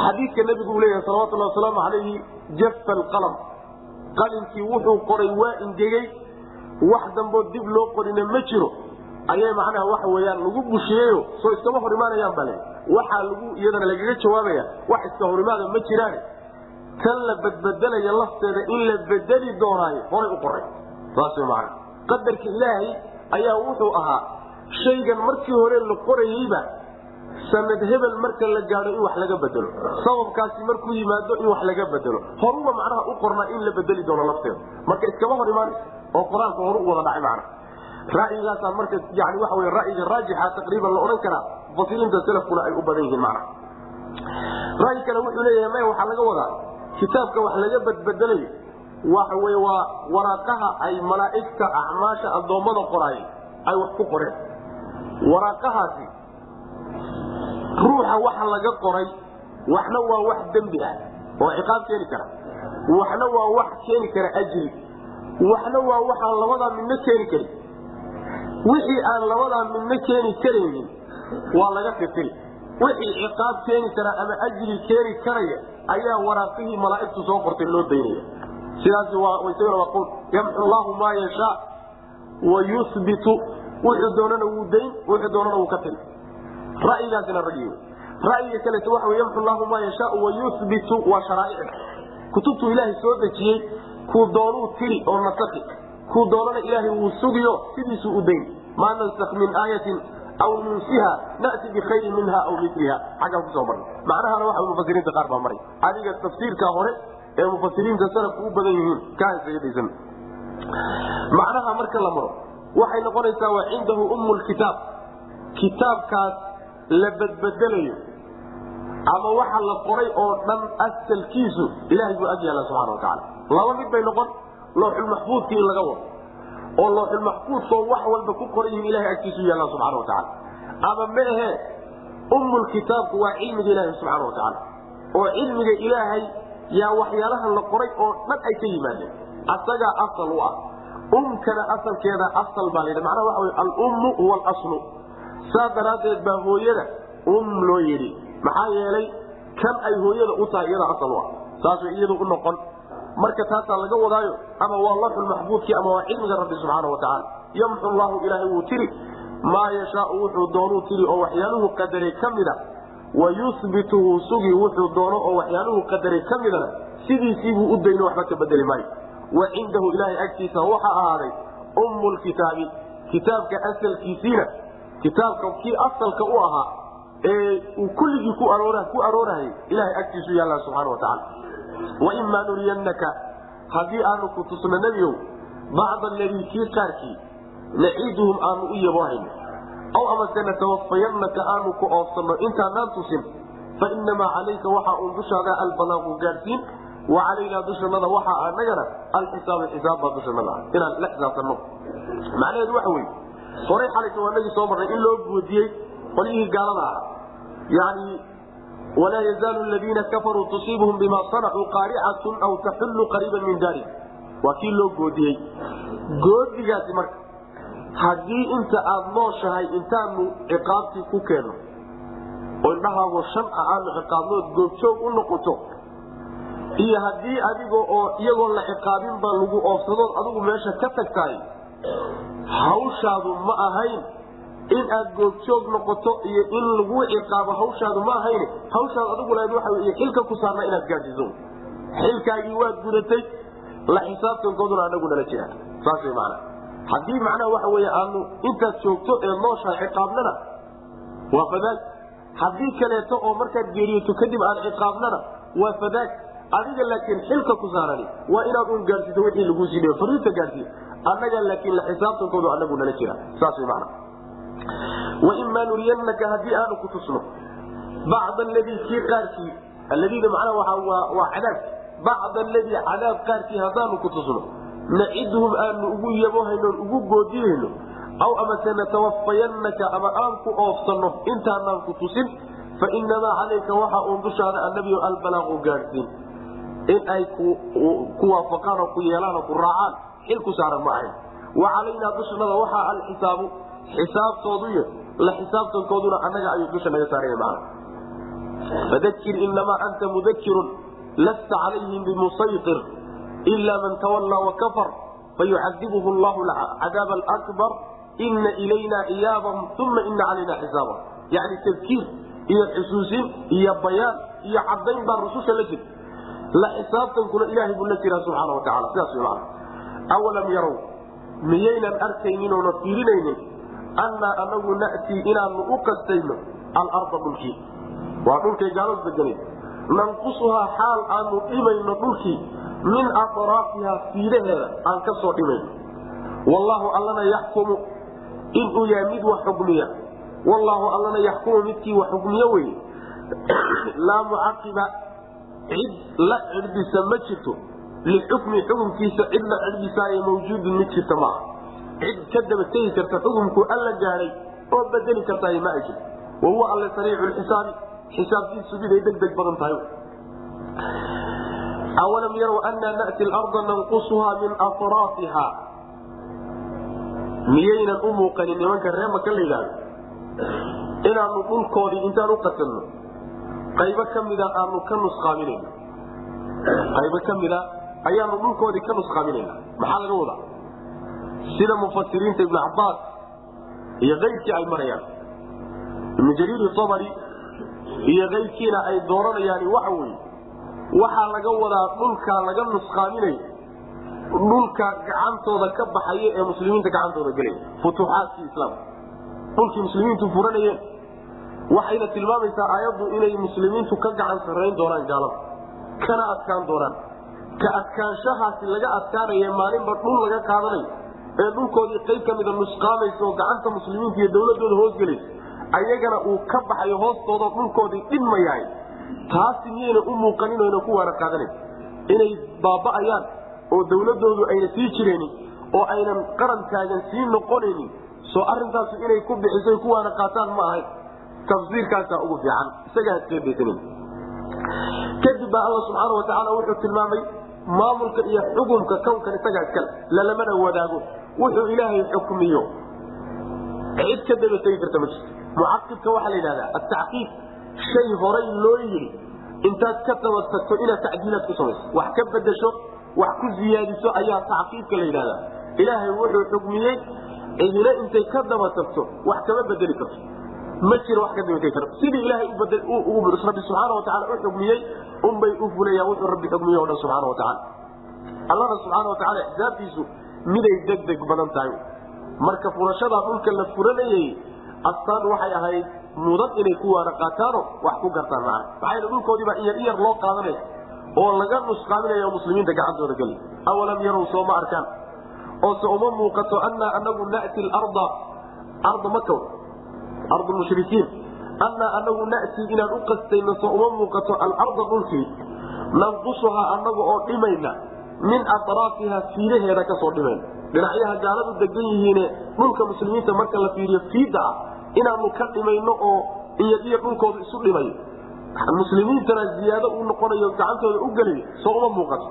xadiidka nebigu uu leeyahay salawatullahi wasalaamu calayhi jafa alqalam qalinkii wuxuu qoray waa ingegey wax damboo dib loo qorina ma jiro. Ayay macnaha waxa weyaan lagu bushiyeyo soo iskama hor imaanayaan bale. Waxaa lagu iyadana lagaga jawaabaya wax iska hor imaada ma jiraan tan la badbedelaya lafteeda in la bedeli doonaayo horay u qoray. Qadarka ilaahay ayaa wuxuu ahaa shaygan markii hore la qorayeyba sanad hebel marka la gaado in wax laga bedelo. Sababkaasi markuu yimaado in wax laga bedelo. Horuba macnaha u qornaa in la bedeli doono lafteeda. Marka iskama hor imaanaysa oo qur'aanka u wada dhacay macna ra'yigaasaa marka yani waxa wey ra'yiga raajixa taqriiban la odhan karaa mufasiriinta salafkuna ay u badan yihiin macna ra'yi kale wuxuu leeyahay maya waxaa laga wadaa kitaabka wax laga badbedelayo waxa waa waraaqaha ay malaa'igta acmaasha addoommada qoraay ay wax ku qoreen. Waraaqahaasi ruuxa waxa laga qoray waxna waa wax dembi ah oo ciqaab keeni kara. Waxna waa wax keeni kara ajri. Waxna waa waxaan labadaa midno keeni karin. Wixii aan labadaa midno keeni karaynin waa laga tirtiri wixii ciqaab keeni kara ama ajri keeni karaya ayaa waraaqihii malaa'igtu soo qortay loo daynaya. Sidaas isaguna waa qowl yamxu llahu maa yashaa wa yuhbitu wuxuu doonana wuu dayn wuxuu doonana wuu ka tiri ra'yigaasina ragii ra'yiga kaleeto waxa wey yamxu llahu maa yashaau wa yuhbitu waa sharaaicda. Kutubtuu ilaahay soo dejiyey kuu doonuu tiri oo nasaki kuu doonana ilaahay wuu sugiyo sidiisuu u dayn. Maa nansak min aayatin aw nunsiha nati bikhayrin minha aw miliha xaggaa ku soo marnay macnahana waxa mufasiriinta qaar baa maray adiga tafsiirka hore ee mufasiriinta salafku u badan yihiin kaasayadaysan macnaha marka la maro waxay noqonaysaa waa cindahu umu lkitaab kitaabkaas la badbedelayo ama waxa la qoray oo dhan asalkiisu ilahay buu ag yaalla subxana wa tacaala laba mid bay noqon looxulmaxfuudkii in laga wado oo looxulmaxfuudkoo wax walba ku qoran yihiin ilahay agtiisu yaalla subxana wa tacaala. Ama ma ahe ummulkitaabku waa cilmiga ilaahay subxana wa tacaala. Oo cilmiga ilaahay yaa waxyaalaha la qoray oo dhan ay ka yimaadeen. Asagaa asal u ah. Umkana asalkeeda asal baa layidhi macnaha waxa wey alummu huwa alaslu. Saas daraaddeed baa hooyada um loo yidhi. Maxaa yeelay kan ay hooyada u tahay iyada asal u ah. Saasay iyadu u noqon marka taasaa laga wadaayo ama waa lawxul maxbuudkii ama waa cilmiga rabbi subxaana wa tacaala. Yamxu llahu ilaahay wuu tiri maa yashaau wuxuu doonuu tiri oo waxyaaluhu qadaray ka mida. Wa yuhbitu wuu sugi wuxuu doono oo waxyaaluhu qadaray ka midana sidiisiibuu u dayno waxba ka bedeli maayo. Wa cindahu ilaahay agtiisa waxaa ahaaday ummu lkitaabi kitaabka asalkiisiina kitaabka kii asalka u ahaa ee uu kulligii ku aroorahayay ilahay agtiisu yaalla subxana wa tacala waimaa nuriyannaka haddii aanu ku tusno nebiow bacda aladii kii qaarkii naciiduhum aanu u yaboohayno aw amase natawafayannaka aanu ku oofsanno intaanaan tusin fa inamaa calayka waxaa uun dushaada albalaaqu gaadhsiin wa calaynaa dushanada waxaa anagana alxisaabu xisaabbaa dushanada ah. Inaan la xisaabtanno macnaheedu waxa weye horay xalayta waa nagii soo marnay in loo goodiyey qolyihii gaalada ah yani walaa yazaalu ladiina kafaruu tusiibuhum bima sanacuu qaaricatun aw taxullu qariiban min daari waa kii loo goodiyey goodigaasi marka haddii inta aada nooshahay intaanu ciqaabtii ku keenno oo indhahaago shan ah aanu ciqaabnood goobjoog u noqoto iyo haddii adiga oo iyagoo la ciqaabinba lagu oofsadood adigu meesha ka in aad goobjoog noqoto iyo in lagu ciqaabo hawshaadu ma ahayn hawshaad adigu lahayd wey xilka ku saarnaa inaad gaadhiso. Xilkaagii waad gudatay la xisaabtankooduna anagu nala jira. Saas macana haddii macnaha waxa wey aanu intaad joogto ee nooshahay ciqaabnana waa fadaag haddii kaleeto oo markaad geeriyoto kadib aad ciqaabnana waa fadaag adiga laakiin xilka ku saarani waa inaad un gaadhsiito wixii laguu sii dhibo fariinta gaadhsiiyo annaga laakiin la xisaabtankoodu anagu nala jira. Saas macana waimaa nuriyannaka haddii aanu ku tusno bacda aladii kii qaarkii aladiina macnaha waa cadaab bacda aladii cadaab qaarkii haddaanu ku tusno naciduhum aanu ugu yabohaynoon ugu goodiyayno aw amase natawafayannaka ama aan ku oofsanno intaanaan ku tusin fa calayka waxa uun dushaada annabiyo albalaaqu gaadhsiin in ay ku waafaqaan oo ku yeelaan oo ku raacaan xil ku saaran ma ahayn wa calaynaa dushnada waxaa alxisaabu xisaabtooduy la xisaabtankooduna annaga ayuu dusha naga saaraya macana fadakir inamaa anta mudakirun lasta calayhim bimusayir ila man tawallaa wakafar fayucadibuhu llahu cadaab alakbar ina ilayna iyaabahum uma ina calayna xisaabahum yani tadkiir iyo xusuusin iyo bayaan iyo cadayn baa rususha la jira la xisaabtankuna ilahay buu la jiraa subxaana wataala sidaas man awalam yarow miyaynan arkaynin fiirinaynin annaa anagu natii inaanu u qastayno alarda dhulkii waa dhulkay gaaladu deganay nanqusuhaa xaal aanu dhimayno dhulkii min atraafihaa fiidaheeda aan ka soo dhimayno wallaahu allana yaxkumu inuu yahay mid wax xugmiya wallaahu allana yaxkumu midkii wax xugmiyo wey laa mucaqiba cid la cirbisa ma jirto lixukmi xukumkiisa cid la cirbisaayo mawjuudun mid jirta maaha cid ka daba tegi karta xukumku alla gaadhay oo bedeli kartaay ma ay jirto wahuwa alle sariicu lxisaabi xisaabtiisu miday deg deg badan tahay. Awalam yarow annaa na'ti larda nanqusuhaa min atraafiha miyaynan u muuqanin nimanka ree maka la yidhaahdo. Inaanu dhulkoodii intaan u qasanno qaybo ka mida aanu ka nusqaaminayna qaybo ka mida ayaanu dhulkoodii ka nusqaaminayna maxaa laga wadaa sida mufasiriinta ibnu cabaas iyo keyrkii ay marayaan. Ibnu jariir abari iyo keyrkiina ay dooranayaan waxa weye waxaa laga wadaa dhulkaa laga nusqaaminayo dhulka gacantooda ka baxaya ee muslimiinta gacantooda gelaya. Futuuxaadkii islaamka dhulkii muslimiintu furanayeen. Waxayna tilmaamaysaa aayaddu inay muslimiintu ka gacan sarrayn doonaan gaalada. Kana adkaan doonaan. Ka adkaanshahaasi laga adkaanaya maalinba dhul laga qaadanayo ee dhulkoodii qayb ka mida nusqaamaysa oo gacanta muslimiinta iyo dawladooda hoosgelaysa ayagana uu ka baxayo hoostooda dhulkoodii dhinmayahay taasi miyayna u muuqanin oyna ku waana qaadanayn inay baaba'ayaan oo dawladoodu ayna sii jireenin oo aynan qaran taagan sii noqonaynin soo arintaasu inay ku bixiso ku waana qaataan ma ahayn tafsiirkaasaa ugu fiican. Isagaa isqeebaysanin kadib baa alla subxaana watacaala wuxuu tilmaamay maamulka iyo xukumka kownkan isagaa iskale lalamana wadaago wuxuu ilaahay xukmiyo. Cid ka daba tegi karta ma jirto. Mucaqibka waxaa la yidhahdaa atacqiib shay horay loo yidhi. Intaad ka daba tagto inaad tacdiilaad ku samayso. Wax ka bedesho wax ku ziyaadiso ayaa tacqiibka la yidhahdaa. Ilaahay wuxuu xukmiyey cidina intay ka daba tagto wax kama bedeli karto. Ma jiro wax ka dabategi karo sidii ilaahay rabbi subxaana watacaala u xukmiyey unbay u fulayaan wuxuu rabbi xukmiye o dhan subxaana watacaala allana subxaana watacaala xisaabtiisu miday deg deg badan tahay. Marka furashadaa dhulka la furanayay astaan waxay ahayd mudan inay ku waana qaataano wax ku gartaan maa maxayna dhulkoodiibaa iyar iyar loo qaadanaya oo laga nusqaaminaya muslimiinta gacantooda geli. Awalam yarow sooma arkaan. Oose uma muuqato annaa anagu nati larda arda maka ardu mushrikiin annaa anagu natii inaan u qastayno so uma muuqato alarda dhulkii. Nanqusuhaa anaga oo dhimayna min atraafiha fiidaheeda ka soo dhimayna dhinacyaha gaaladu degan yihiine dhulka muslimiinta marka la fiiriyo fiida inaanu ka dhimayno oo iyadiyo dhulkooda isu dhimayo muslimiintana ziyaado uu noqonayo gacantooda u gelayo soo uma muuqato.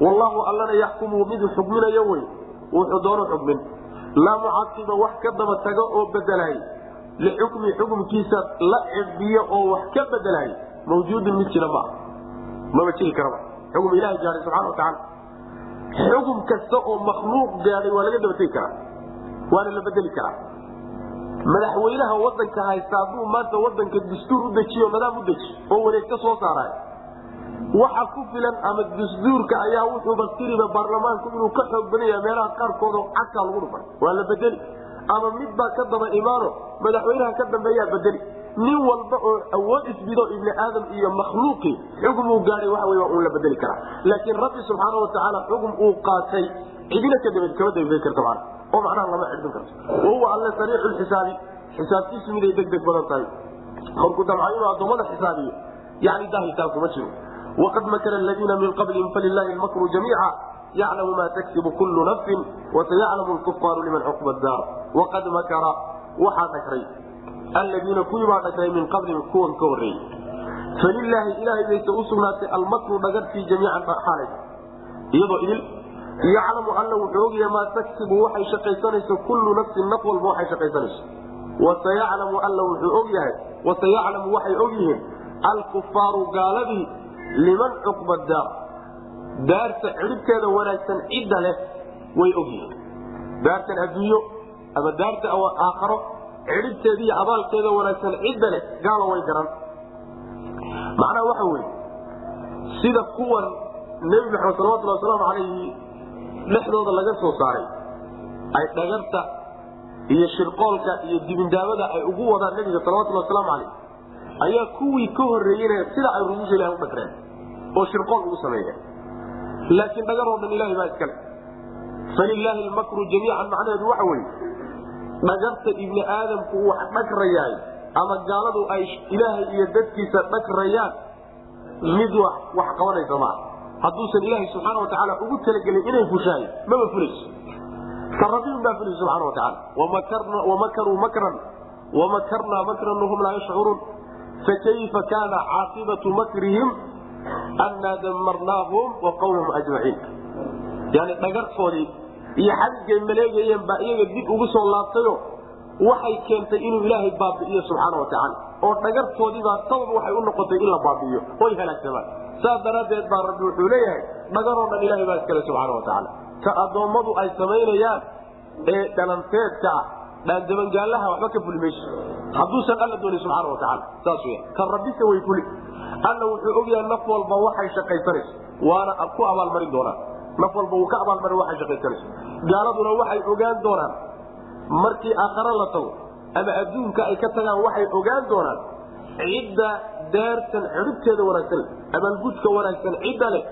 Wallahu allana yaxkumu miduu xugminayo wey wuxuu doono xugmin. Laa mucaqiba wax ka daba tago oo bedelaay lixukmi xukumkiisa la cibiyo oo wax ka bedelaay mawjuudun mid jira maa maba jiri karaba. Xukum ilaha gaahay subxana watacaala xukum kasta oo makhluuq gaadhay waa laga daba tegi karaa waana la bedeli karaa. Madaxweynaha wadanka haysta hadduu maanta wadanka dastuur u dejiyo nadaam u deji oo wareegto soo saaraay waxa ku filan ama dastuurka ayaa wuxuuba tiriba baarlamaanku inuu ka xoog badan meelaha qaarkood oo cagtaa lagu dhufay waa la bedeli. Ama midbaa ka daba imaano madaxweynaha ka dambeeyaa bedeli nin walba oo awood isbido ibni aadam iyo makhluuqii xugum uu wey waa uun la bedeli karaa. Laakiin rabbi subxaana watacaala xugum uu qaatay cidina kama dabadegi karta mana oo macnaha lama cidbin karto. Wahuwa alle sariixu lxisaabi xisaabtiisu miday deg deg badan tahay. Markuu damca inuu addoommada xisaabiyo yani dahilkaa kuma jiro. Waqad makara aladiina min qablihim falilaahi lmakru jamiica. Yaclamu ma taksibu kullu nafsin wasayaclamu lkufaaru liman cuqba daar waqad makara. Waxaa dhagray alladiina kuwii baa dhagray min qablihim kuwan ka horreeyey falilaahi ilaahay bayse u sugnaatay almakru dhagartii jamiican xaalay iyadoo idil yaclamu alla wuxuu ogyahay maa taksibu waxay shaqaysanayso kullu nafsin naf walba waxay shaqaysanayso. Wasayaclamu alla wuxuu ogyahay wasayaclamu waxay ogyihiin alkufaaru gaaladii liman cuqba daar. Daarta cidhibteeda wanaagsan cidda leh way ogyihiin daartan adduunyo ama daarta aakharo cidhibteeda iyo abaalkeeda wanaagsan cidda leh gaalo way garan. Macnaha waxa weye sida kuwan nebi maxamed salawatulli wasalaamu calayhi dhexdooda laga soo saaray ay dhagarta iyo shirqoolka iyo dibindaabada ay ugu wadaan nebiga salawatulli wasalaamu calayh ayaa kuwii ka horreeyeyna sida ay rususha ilahi u dhagreen oo shirqool ugu sameeyeen. Laakiin dhagaroo dhan ilahay baa iskale falilaahi lmakru jamiican macnaheedu waxa weeye dhagarta ibni aadamku uu dhagrayaay ama gaaladu ay ilaahay iyo dadkiisa dhagrayaan mid wax qabanaysa maaha hadduusan ilaahay subxaana watacaala ugu talagelin inay fushaay maba fulayso sarabin baa fulaysa subxana watacaala wamakaruu makran wamakarnaa makran wahum laa yashcuruun. Fakayfa kaana caaqibatu makrihim annaa damarnaahum wa ajmaciin. Yani dhagartoodii iyo xadigay maleegayeen baa iyaga dib ugu soo laabtayo waxay keentay inuu ilaahay baabi'iyo subxaana watacaala oo dhagartoodiibaa sabab waxay u noqotay in la baabi'iyo. oy halaagsamaan. Saas daraaddeed baa rabbi wuxuu leeyahay dhagaroo dhan ilahay baa iskale subxaana watacaala ka addoommadu ay samaynayaan ee dhalanteedka ah dhaandabangaalaha waxba ka fuli mayso hadduusan alla doonin subxaana watacaala saas weya kan rabbise way fuli. Alla wuxuu ogyahay naf walba waxay shaqaysanayso waana ku abaalmarin doonaan naf walba wuu ka abaalmarin waxay shaqaysanayso gaaladuna waxay ogaan doonaan markii aakhare la tago ama adduunka ay ka tagaan waxay ogaan doonaan cidda daartan xidhibteeda wanaagsan leh abaalgudka wanaagsan cidda leh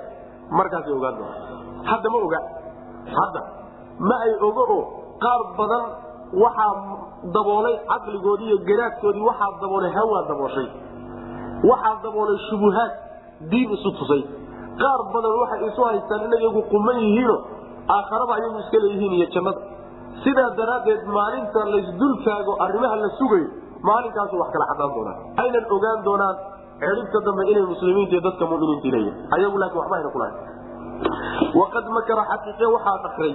markaasay ogaan doonaan. Hadda ma oga. Hadda ma ay ogo oo qaar badan waxaa daboolay caqligoodii iyo garaadkoodii waxaa daboolay hawaa dabooshay. Waxaa daboolay shubuhaad diin isu tusay qaar badan waxay isu haystaan inay iyagu quman yihiino aakharaba ayagu iska leeyihiin iyo jannada. Sidaa daraaddeed maalinta laysdultaago arrimaha la sugayo maalinkaasu wax kala cadaan doonaan. Aynan ogaan doonaan xidhibta dambe inay muslimiinta iyo dadka muminiinta leeyihiin ayagu laakiin waxba ayna kulahayn waqad makara xaqiiqe waxaa dhakray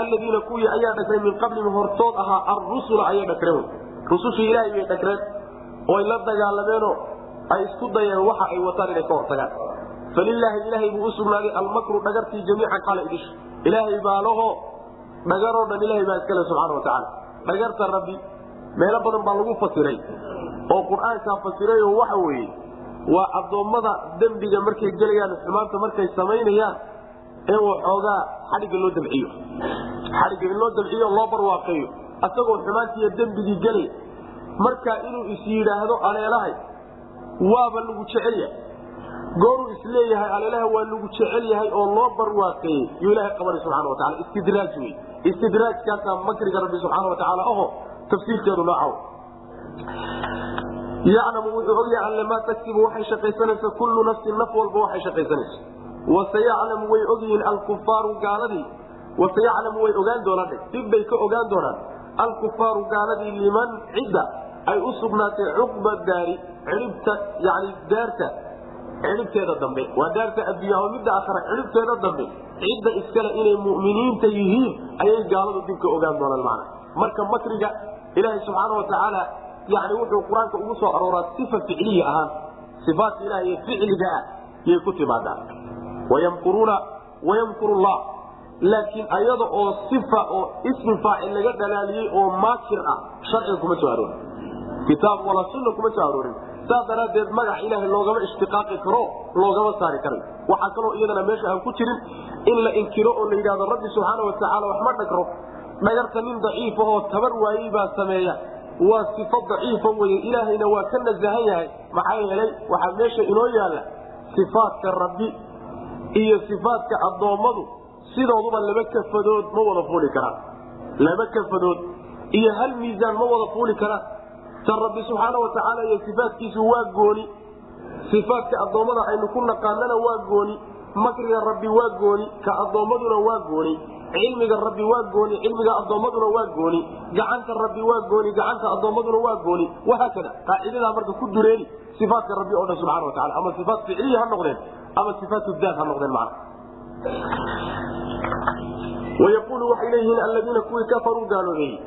alladiina kuwii ayaa dhakray min qablihim hortood ahaa arrusula ayay dhakreen rusushii ilaahay bay dhakreen oy la dagaalameenoo ay isku dayeen waxa ay wataan inay ka hortagaan falilaahi ilaahay buu u sugnaaday almakru dhagartii jamiican xala idish ilaahay baa laho dhagaroo dhan ilahay baa iskale subxaana watacaala dhagarta rabbi meelo badan baa lagu fasiray oo qur'aankaa fasirayoo waxa weeye waa addoommada dembiga markay gelayaan xumaanta markay samaynayaan in waxoogaa xadhigga loo dabciyo xadhigga in loo dabciyo loo barwaaqeeyo asagoo xumaantiiyo dembigii gelay markaa inuu is yidhaahdo aleelahay waaba lagu jecelyahay gooruu is leeyahay aleelaha waa lagu jecel yahay oo loo barwaaqeeyey. Yuu ilahay qabanay subxana wataala istidraaj wey istidraajkaasaa makriga rabbi subxaana watacaala aho tafsiirkeedu noocaw yaclamu wuxuu ogyahay alle maa tagsibu waxay shaqaysanaysa kullu nafsin naf walba waxay shaqaysanaysa wasayaclamu way ogyihiin alkufaaru gaaladii. Wasayaclamu way ogaan doonaan dibbay ka ogaan doonaan. Alkufaaru gaaladii liman cidda ay u sugnaatay cuqba daari cidhibta yani daarta cidhibteeda dambe waa daarta adduunya oo midda akhra cidhibteeda dambe cidda iskale inay mu'miniinta yihiin ayay gaaladu dib ka ogaan doonaan macna. Marka makriga ilaahay subxaana watacaala yani wuxuu qur'aanka ugu soo arooraa sifa ficliya ahaan sifaatka ilaah iyo ficliga ah yay ku timaadaa wayamkuruuna wayamkuru llah laakiin ayada oo sifa oo ismi faacil laga dhalaaliyey oo maakir ah sharciga kuma soo aroorin. Kitaab walaa sunna kuma soo aroorin saas daraaddeed magac ilaahay loogama ishtiqaaqi karo loogama saari karay waxaa kaloo iyadana meesha aan ku jirin in la inkiro oo la yidhahdo rabbi subxaana watacaala wax ma dhagro. Dhagarta nin daciifahoo tabar waayey baa sameeya. Waa sifo daciifa weye ilaahayna waa ka nasahan yahay. Maxaa yeelay waxaa meesha inoo yaalla sifaadka rabbi iyo sifaadka addoommadu. Sidooduba laba kafadood ma wada fuuli karaan. Laba kafadood iyo hal miisaan ma wada fuuli karaan tan rabbi subxaana watacaala iyo sifaadkiisu waa gooni. Sifaadka addoommada aynu ku naqaanana waa gooni. Makriga rabbi waa gooni. Ka addoommaduna waa gooni. Cilmiga rabbi waa gooni. Cilmiga addoommaduna waa gooni. Gacanta rabbi waa gooni. Gacanta addoommaduna waa gooni. Wahaakada qaacidadaa marka ku dureeni sifaatka rabbi oo dhan subxana wataala ama sifaat ficliya ha noqdeen ama sifaat daat ha noqdeen macna. Wayaqulu waxay leeyihiin alladiina kuwii kafaruu gaaloobeeyey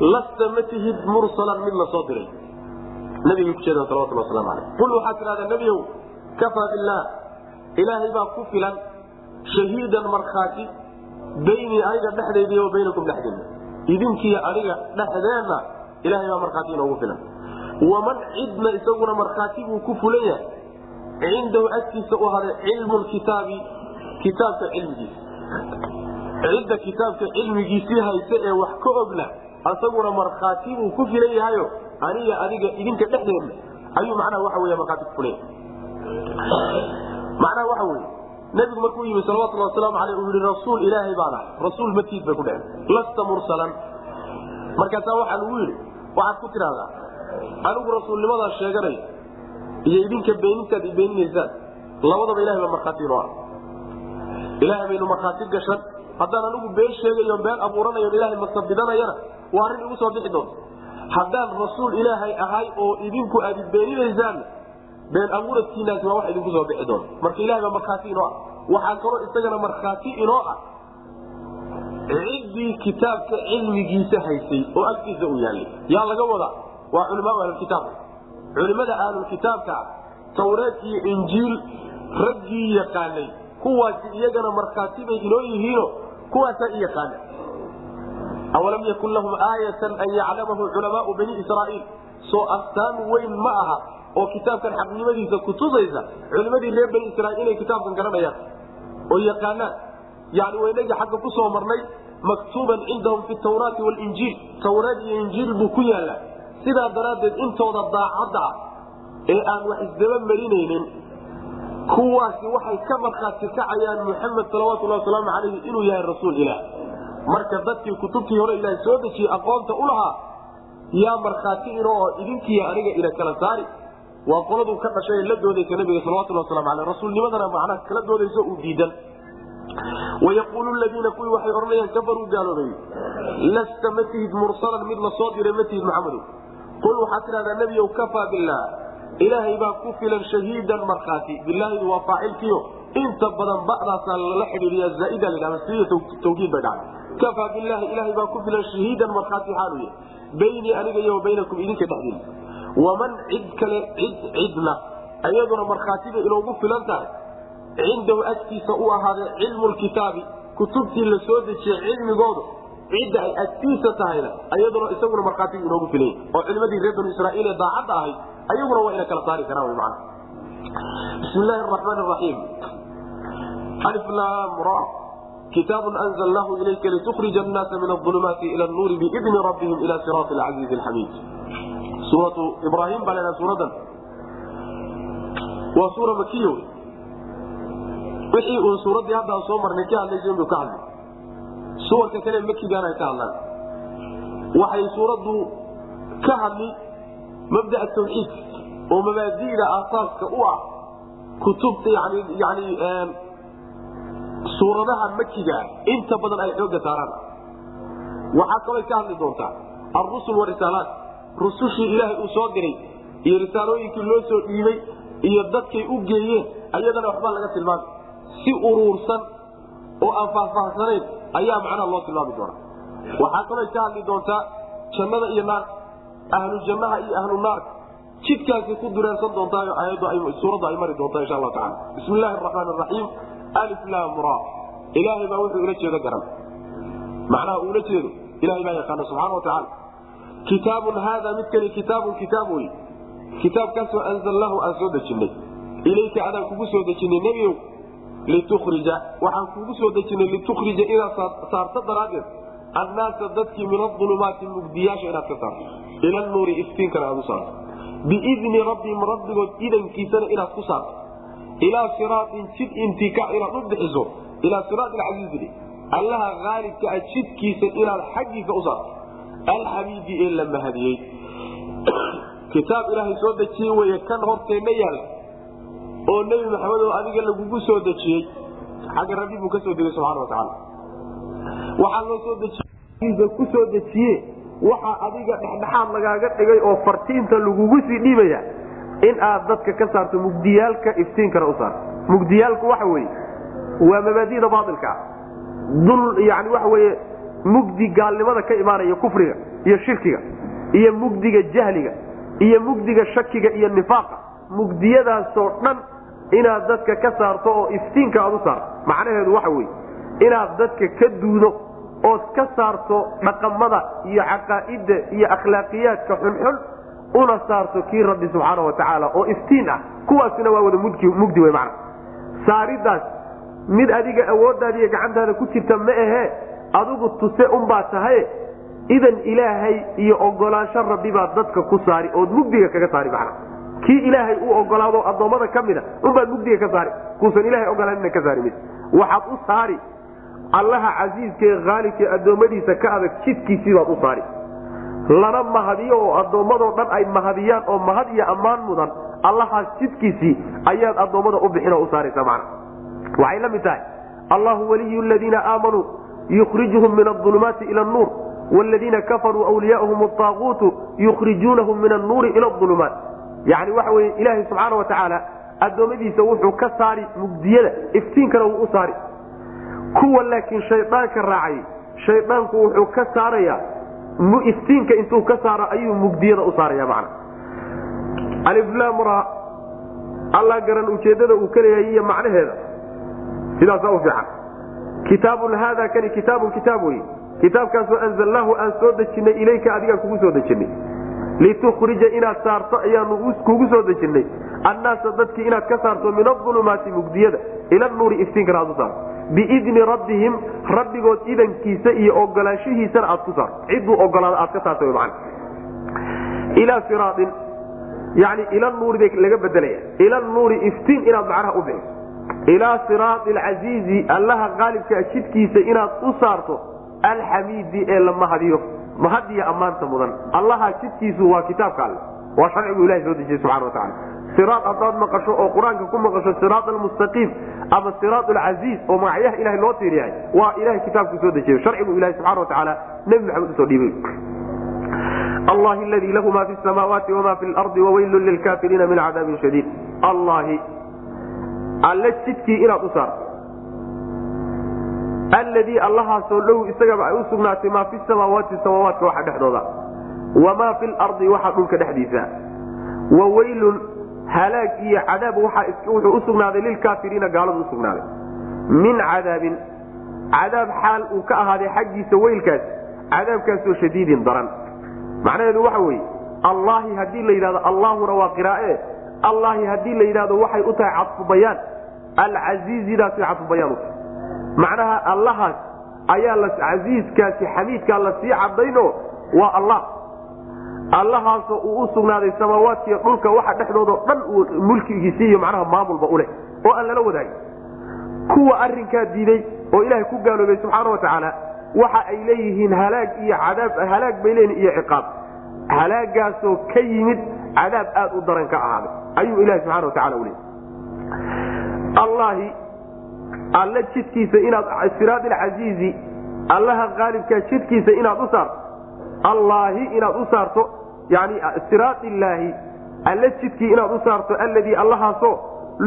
lasta ma tihid mursalan mid la soo diray. Nabigay ku jeedaan salawatullah waslamu aleyh qul waxaad tidhahdaa nebiyow kafaa billaah. Ilaahay baa ku filan shahiidan markhaati baynii aniga dhexdayda wa baynakum dhexdeena idinkiiyo aniga dhexdeenna ilahay baa markhaati inoogu filan. Waman cidna isaguna markhaati buu ku fulan yahay cindahu agtiisa u haday cilmu kitaabi kitaabka cilmigiisa. Cidda kitaabka cilmigiisii haysa ee wax ka ogna asaguna markhaati buu ku filan yahayo aniga adiga idinka dhexdeedna ayuu macnaha waxa wey markhaati ku fulan yahay macnaha waxa weye nabigu markuu yimi salawatulli wasalaamu aleyh uu yihi rasuul ilaahay baan ahay rasuul matiid bay ku dheheen lasta mursalan. Markaasaa waxaa lagu yidhi waxaad ku tidhahdaa anigu rasuulnimadaa sheeganay iyo idinka beenintaad i beeninaysaan labadaba ilahay baa markhaati inoo ah ilahay baynu markhaati gashan. Haddaan anigu been sheegayo been abuuranayo ilahay masabidanayana waa arrin igu soo bixi doonta. Haddaan rasuul ilaahay ahay oo idinku aad i beeninaysaan been abuuradkiinaasi waa wax idinku soo bixi doonta. Marka ilahay baa markhaati inoo ah. Waxaa kaloo isagana markhaati inoo ah. Ciddii kitaabka cilmigiisa haysay oo agtiisa u yaallay yaa laga wadaa? Waa culimada ahlulkitaabka ah tawreed iyo injiil raggii yaqaanay. Kuwaasi iyagana markhaati bay inoo yihiino kuwaasaa i yaqaana awalam yakun lahum aayatan an yaclamahu culamaau bani israaiil soo astaan weyn ma aha oo kitaabkan xaqnimadiisa kutusaysa culimadii reer bani israiil inay kitaabkan garanayaan oo yaqaanaan yani waynagii xagga ku soo marnay maktuuban cindahum fi tawraati walinjiil tawraad iyo injiil buu ku yaallaa sidaa daraaddeed intooda daacadda ah ee aan wax isdaba marinaynin kuwaasi waxay ka markhaati kacayaan muxamed salawatulhi wasalaamu calayhi inuu yahay rasuul ilaah marka dadkii kutubtii hore ilaah soo dejiyey aqoonta u lahaa yaa markhaati ino oo idinkiiyo aniga ina kala saari. Waa qoladuu ka dhashay la doodaysa nabiga salawatulhi waslamu aleyh rasuulnimadana macnaha kala doodayso uu diidan. Wayaquulu ladiina kuwii waxay odhanayaan kafaruu gaaloobay lasta ma tihid mursalan mid la diray ma tihid maxamedow qul waxaad tidhahdaa nebiyow kafaa billaah ilaahay baa ku filan shahiidan markhaati. Bilaahidu waa faacilkiio inta badan ba'daasaa lala xidhiiriya zaaida ladhahda siya tawkiid bay dhacday kafaa bilaahi ilaahay baa ku filan shahiidan markhaati xaalu yahay baynii aniga iyo wa baynakum idinka dhexdiina waman cid kale cid cidna ayaduna markhaatida inoogu filan tahay cindahu agtiisa u ahaadee cilmu lkitaabi kutubtii la soo dejiyey cilmigoodu cidda ay agtiisa tahayna ayaduna isaguna markhaatigu inoogu filay oo culimadii reer banu israaiil ee daacadda ahayd ayaguna waa ina kala saari karaan man bismi illaahi araxmaan raxiim aliflamra kitaabun anzalnaahu ilayka litukrija annaasa min aulumaati ila nuuri biidni rabbihim ila siraati alcasiizi alxamiid suuratu ibraahim baa lahaa suuradan waa suura makiyo wixii uun suuraddii haddaan soo marnay ka hadlaysa inuu ka hadlay suwarka kale makigaana ay ka hadlaan waxay suuraddu ka hadli mabdaa tawxiid oo mabaadi'da aasaaska u ah kutubta yani suuradaha makigaa inta badan ay xooga saaraan. Waxaa kaloo ka hadli doontaa alrusul warisaalaat rusushii ilaahay uu soo diray iyo risaalooyinkii loo soo dhiibay iyo dadkay u geeyeen ayadana waxbaa laga tilmaamay si uruursan oo aan faahfaahsanayn ayaa macnaha loo tilmaami doonaa. Waxaa kaloo ka hadli doontaa jannada iyo naarka ahlu jannaha iyo ahlu naarka jidkaasi ku dureersan doontaa suuradda ay mari doontaa insha allahu tacala bismi illaahi araxmaan araxiim aliflamra ilaahay baa wuxuu ula jeedo garan. Macnaha uula jeedo ilahay baa yaqaana subxana wa tacaala. Kitaabun haada midkani kitaabun kitaab wey kitaabkaasoo anzalnaahu aan soo dejinay. Ilayka adaan kugu soo dejinay nebiow litukrija waxaan kugu soo dejinay litukrija inaad saarto daraaddeed. Annaasa dadkii min aulumaati mugdiyaasha inaad ka saarto. Ila nuuri iftiinkana aad u saarto. Biidni rabbihim rabbigood idankiisana inaad ku saarto ilaa siraatin jid intika inaad u bixiso ilaa siraat alcasiizili allaha haalibka a jidkiisa inaad xaggiisa u saarto alxamiidi ee la mahadiyey kitaab ilaahay soo dejiyey wey kan horteenna yaalla oo nebi maxamed oo adiga lagugu soo dejiyey xagga rabbi buu ka soo degay subxana watacaala waxaa loo soo dejiye ku soo dejiye waxaa adiga dhexdhexaad lagaaga dhigay oo fartiinta lagugu sii dhiibaya in aad dadka ka saarto mugdiyaalka iftiinkana u saarto mugdiyaalku waxa weye waa mabaadida baailka dul yani waxa weye mugdi gaalnimada ka imaanaya kufriga iyo shirkiga iyo mugdiga jahliga iyo mugdiga shakiga iyo nifaaqa. Mugdiyadaasoo dhan inaad dadka ka saarto oo iftiinka aad u saarto macnaheedu waxa weye inaad dadka ka duudo ood ka saarto dhaqamada iyo caqaa'ida iyo akhlaaqiyaadka xunxun una saarto kii rabbi subxaana wa tacaala oo iftiin ah kuwaasina waa wada mugdi wey mana saaridaas mid adiga awooddaada iyo gacantaada ku jirta ma ahee? Adigu tuse unbaa tahay? Idan ilaahay iyo ogolaansho rabbi baa dadka ku saari ood mugdiga kaga saari macna. Kii ilaahay uu ogolaado addoommada ka mida unbaad mugdiga ka saari kuusan ilahay ogolaanin ka saari waxaad u saari allaha casiiska ee haalibka ee addoommadiisa ka adag jidkiisii baad u saari lana mahadiyo oo addoommadoo dhan ay mahadiyaan oo mahad iyo ammaan mudan allahaas jidkiisii ayaad addoommada u bixin oo u saaraysa macna. Waxay la mid tahay allahu waliyu ladiina aamanuu yukhrijuhum min aulumaati ila nuur wladiina kafaruu wliyaahum aaguutu yukhrijuunahum min annuuri ila ulumaat yani waxa weye ilaahay subxaana wa tacaala addoommadiisa wuxuu ka saari mugdiyada iftiinkana wuu u saari. Kuwa laakiin shaydaanka raacay shaydaanku wuxuu ka saaraya iftiinka intuu ka saaro ayuu mugdiyada u saaraya mana aliflamra alla garan ujeedada uu ka leeyahay iyo macnaheeda. Sidaasa u fiican. Kitaabun haada kani kitaabun kitaab wey kitaabkaasoo anzalnaahu aan soo dejinay ilayka adigaan kugu soo dejinay. Litukhrija inaad saarto ayaanu kugu soo dejinay. Annaasa dadkii inaad ka saarto min aulumaati mugdiyada. Ila nuuri iftiinkana aad u saarto biidni rabbihim rabbigood idankiisa iyo ogolaanshihiisana aad ku saarto. Cidduu ogolaado aad ka saarto man ilaa siraain yani ila nuuri laga bedelaya ila nuuri iftiin inaad macnaha u bixiso. Ilaa siraai alcasiizi allaha qaalibkaa jidkiisa inaad u saarto alxamiidi ee la mahadiyo. Mahadiya ammaanta mudan. Allaha jidkiisu waa kitaabka alle waa sharcigu ilaha soo dejiyey subxana wa tacala siraad haddaad maqasho oo qur'aanka ku maqasho siraad almustaqiim ama siraad alcasiiz oo magacyaha ilahay loo tiiriyahay waa ilahay kitaabku soo dejiyo sharcigu ilahi subxana wa tacaala nebi maxamed u soo dhiibay. Allahi aladii lahu ma fi samaawaati wama fi lardi waweylun lilkaafiriina min cadaabin shadiid. Allahi alle jidkii inaad u saarto alladii allahaasoo dhow isagaba ay u sugnaatay maa fi samaawaati samaawaadka waxa dhexdooda wamaa fi lardi waxa dhulka dhexdiisa. Wa weylun halaag iyo cadaab wuxuu u sugnaaday lilkaafiriina gaaladu usugnaaday min cadaabin cadaab xaal uu ka ahaaday xaggiisa weylkaas cadaabkaasoo shadiidin daran. Macnaheedu waxa weeye allahi haddii la yidhahdo allahuna waa qiraa'e. Allahi haddii la yidhahdo waxay u tahay cadfubayaan alcasiizidaasay cadfubayaan u tahay. Macnaha allahaas ayaa casiiskaasi xamiidkaa la sii cadayno waa allah allahaasoo uu u sugnaaday samaawaadkiiyo dhulka waxa dhexdoodao dhan uu mulkigiisi iyo macnaha maamulba u leh oo aan lala wadaagin. Kuwa arinkaa diiday oo ilaahay ku gaaloobay subxaana wa tacaala waxa ay leeyihiin halaag iyo cadaab halaag bay leeyihiin iyo ciqaab. Halaagaasoo ka yimid cadaab aad u daran ka ahaaday. Ayuu ilahi subxana wa tacala u leeyay allahi alle jidkiisa inaad siraad alcasiizi allaha qaalibkaa jidkiisa inaad u saarto allaahi inaad u saarto yani siraad illaahi alle jidkii inaad u saarto alladii allahaasoo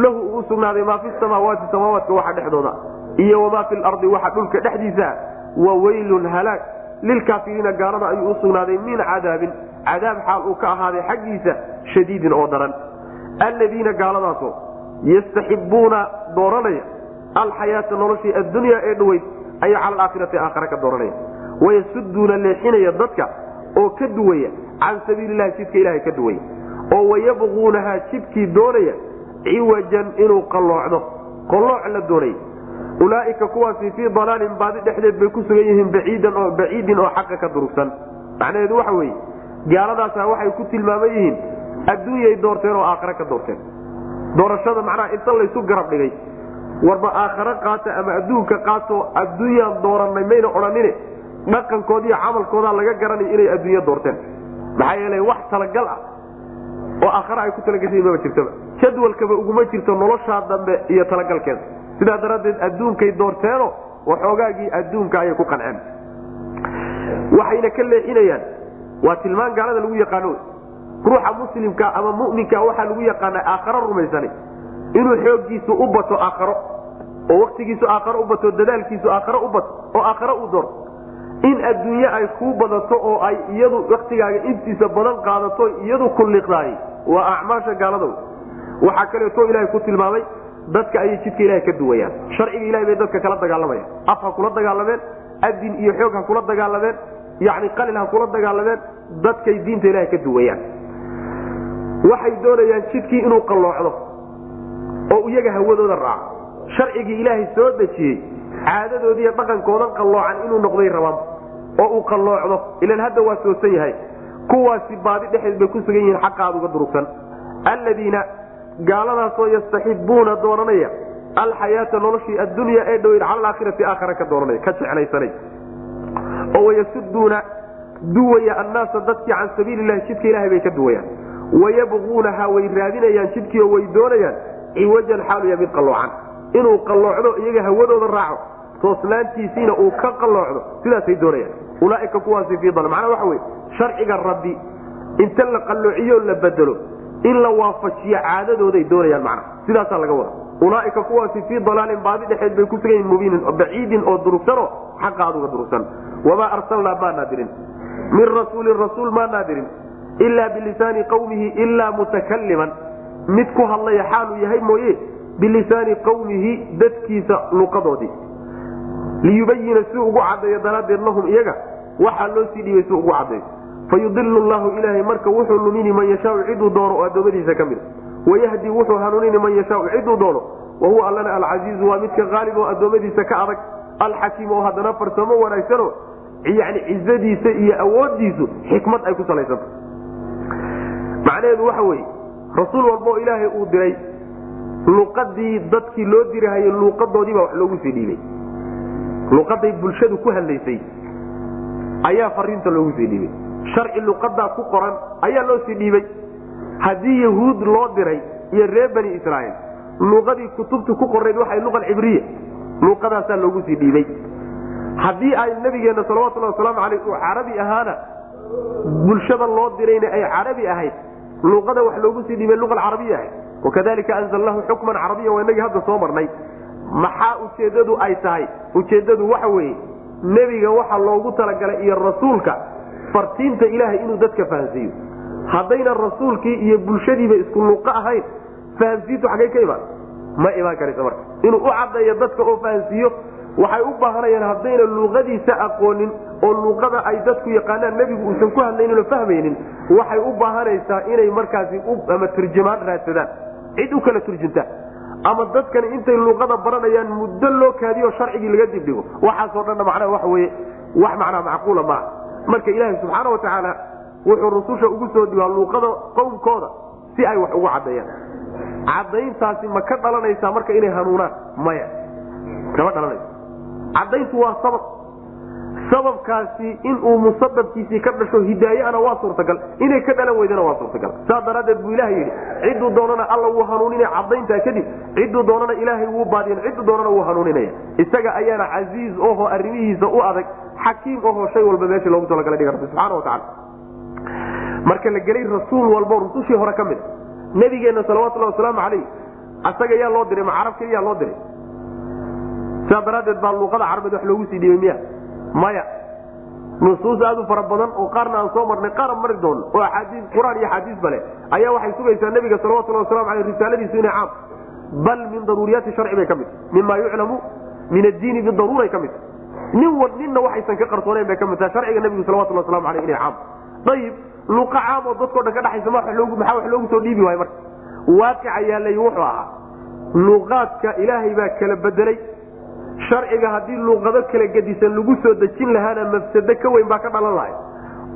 lahu uu sugnaaday maa fi samaawaati samaawaadka waxa dhexdooda iyo wamaa fi lardi waxa dhulka dhexdiisa wa weylun halaag lilkaafiriina gaalada ayuu u sugnaaday min cadaabin cadaab xaal uu ka ahaaday xaggiisa shadiidin oo daran. Alladiina gaaladaasoo yastaxibuuna dooranaya alxayaata noloshii addunya ee dhaweyd ayay cala alaakhirati ka dooranaya. Wayasuduuna leexinaya dadka oo ka duwaya can sabiililahi jidka ilahay ka duwaya oo wayabquunahaa jidkii doonaya ciwajan inuu qalloocdo qallooc la doonaya ulaaika kuwaasi fii dalaalin baadi dhexdeed bay ku sugan yihiin baciidin oo xaqa ka durugsan. Macnaheedu waxa weeye gaaladaasa waxay ku tilmaaman yihiin adduunyay doorteen oo aakhare ka doorteen. Doorashada macnaha inta laysu garab dhigay warba aakhare qaata ama adduunka qaato adduunyaan dooranay mayna odhanine dhaqankoodiiyo camalkoodaa laga garanay inay adduunya doorteen maxaa yeele wax talagal ah oo aakhare ay ku talagashay maba jirtaba. Jadwalkaba uguma jirto noloshaa dambe iyo talagalkeeda. Sidaa daraaddeed adduunkay doorteeno waxoogaagii adduunka ayay ku qanceen. Waxayna ka leexinayaan waa tilmaan gaalada lagu yaqaano ruuxa muslimka ama muminka waxaa lagu yaqaana aakharo rumaysanay inuu xoogiisu u bato aakharo oo waktigiisu aakharo u bato dadaalkiisu aakharo u bato oo aakharo u doorto in adduunye ay kuu badato oo ay iyadu waktigaaga intiisa badan qaadato iyadu kulliqdaay waa acmaasha gaalada waxaa kaleeto ilahay ku tilmaamay dadka ayay jidka ilahay ka duwayaan. Sharciga ilahay bay dadka kala dagaalamayaan af ha kula dagaalameen adin iyo xoog ha kula dagaalameen yani qalin ha kula dagaalameen dadkay diinta ilahay ka duwayaan. Waxay doonayaan jidkii inuu qalloocdo oo iyaga hawadooda raaco. Sharcigii ilaahay soo dejiyey caadadoodiiyo dhaqankoodan qalloocan inuu noqday rabaan oo uu qalloocdo ilan hadda waa toosan yahay. Kuwaasi baadi dhexeed bay ku sugan yihiin xaqaad uga durugsan. Alladiina gaaladaasoo yastaxibuuna doonanaya alxayaata noloshii addunya ee dhoweyd cala alaakhirati aakhara ka doonanaya ka jeclaysanay. Oo wayasuduuna duwaya annaasa dadkii can sabiililahi jidka ilahay bay ka duwayaan. Wayabquunaha way raadinayaan jidkiio way doonayaan ciwajan xaaluya mid qalloocan inuu qalloocdo iyaga hawadooda raaco toosnaantiisiina uu ka qalloocdo sidaasay doonayaan ulaaika kuwaasi fii dal macnaa waxa wey sharciga rabbi inta la qalloociyo la bedelo in la waafajiyo caadadooday doonayaan macna sidaasaa laga wada ulaaika kuwaasi fii dalaalin baadi dhexeed bay ku sugan yihiin mubiinin baciidin oo durugsanoo xaqa aduga durugsan. Wamaa arsalnaa maanaa dirin min rasuulin rasuul maanaa dirin ilaa bilisaani qawmihi ilaa mutakaliman mid ku hadlaya xaaluu yahay mooye bilisaani qawmihi dadkiisa luqadoodii liyubayina si ugu cadeeyo daraaddeed lahum iyaga. Waxaa loo sii dhiibay si ugu cadeeyo fayudilu llahu ilaahay marka wuxuu lumini man yashaau ciduu doono oo addoommadiisa ka mid wayahdi wuxuu hanuunini man yashaau ciduu doono. Wahuwa allana alcasiizu waa midka qaalib oo addoommadiisa ka adag alxakiim oo haddana farsamo wanaagsano yani cizadiisa iyo awoodiisu xikmad ay ku salaysanta macnaheedu waxa weye rasuul walboo ilaahay uu diray luqadii dadkii loo dirahayey luuqadoodiibaa wax loogu sii dhiibay luqaday bulshadu ku hadlaysay ayaa fariinta loogu sii dhiibay. Sharci luqadaa ku qoran ayaa loo sii dhiibay. Haddii yahuud loo diray iyo reer bani israaiil luqadii kutubta ku qorayd waxay luqa cibriya luqadaasaa loogu sii dhiibay. Haddii ay nabigeenna salawatulhi wasalaamu aleyh uu carabi ahaana bulshada loo dirayna ay carabi ahayd luqada wax loogu sii dhiibay luqa carabiya ahayd. Wakadalika anzalnahu xukman carabiya waa inagii hadda soo marnay maxaa ujeedadu ay tahay? Ujeedadu waxa weeye nebiga waxa loogu talagalay iyo rasuulka fartiinta ilaahay inuu dadka fahamsiiyo haddayna rasuulkii iyo bulshadiiba isku luqo ahayn fahamsiintu xaggay ka imaan. Ma imaan karaysa marka. Inuu u cadeeyo dadka oo fahamsiiyo waxay u baahanayaan haddayna luqadiisa aqoonin oo luqada ay dadku yaqaanaan nebigu uusan ku hadlaynin oo fahmaynin waxay u baahanaysaa inay markaasi ama turjumaan raadsadaan. Cid u kala turjunta ama dadkani intay luqada baranayaan muddo loo kaadiyo sharcigii laga dibdhigo waxaasoo dhanna macnaha waxa weye wax macnaa macquula maaha marka ilaahay subxaana wa tacaala wuxuu rususha ugu soo dhibaa luuqada qowmkooda si ay wax ugu caddeeyaan caddayntaasi ma ka dhalanaysaa marka inay hanuunaan? Maya. Kama dhalanaysa caddayntu waa sabab sababkaasi inuu musababkiisii ka dhasho hidaayana waa suurtagal. Inay ka dhalan weydana waa suurtagal. Saas daraaddeed buu ilaha yidhi cidduu doonana alla wuu hanuuninaya caddayntaa kadib. Cidduu doonana ilaahay wuu baadiyan cidduu doonana wuu hanuuninaya. Isaga ayaana casiiz oho arrimihiisa u adag xakiim oho shay walba meesha loogu talagalay dhiga rabbi subxana watacaala marka la gelay rasuul walbo rusushii hore ka mid nabigeenna salawatullahi wasalaamu calayh asaga yaa loo diray ma carab keliyaa loo diray. Sidaa daraaddeed baa luuqada carabeed wax loogu sii dhiibay miya maya nusuus aad u fara badan oo qaarna aan soo marnay qaaraan mari doono oo qur'aan iyo axaadiis bale ayaa waxay sugaysaa nebiga salawatullahi waslamu aleyh risaaladiisu inay caam. Bal min daruuriyaati sharci bay ka mid mima yuclamu min addiini bidaruuray ka mid nin ninna waxaysan ka qarsoonayn bay ka mid tahay sharciga nebigu salawatullah waslamu aleyh inay caam. Ayib luqa caam oo dadkao dhan ka dhexaysa maxaa wax loogu soo dhiibi waayo marka? Waaqica yaalay wuxuu ahaa luqaadka ilaahay baa kala bedelay sharciga haddii luuqado kala gedisan lagu soo dejin lahaana mafsado ka weyn baa ka dhalan lahay.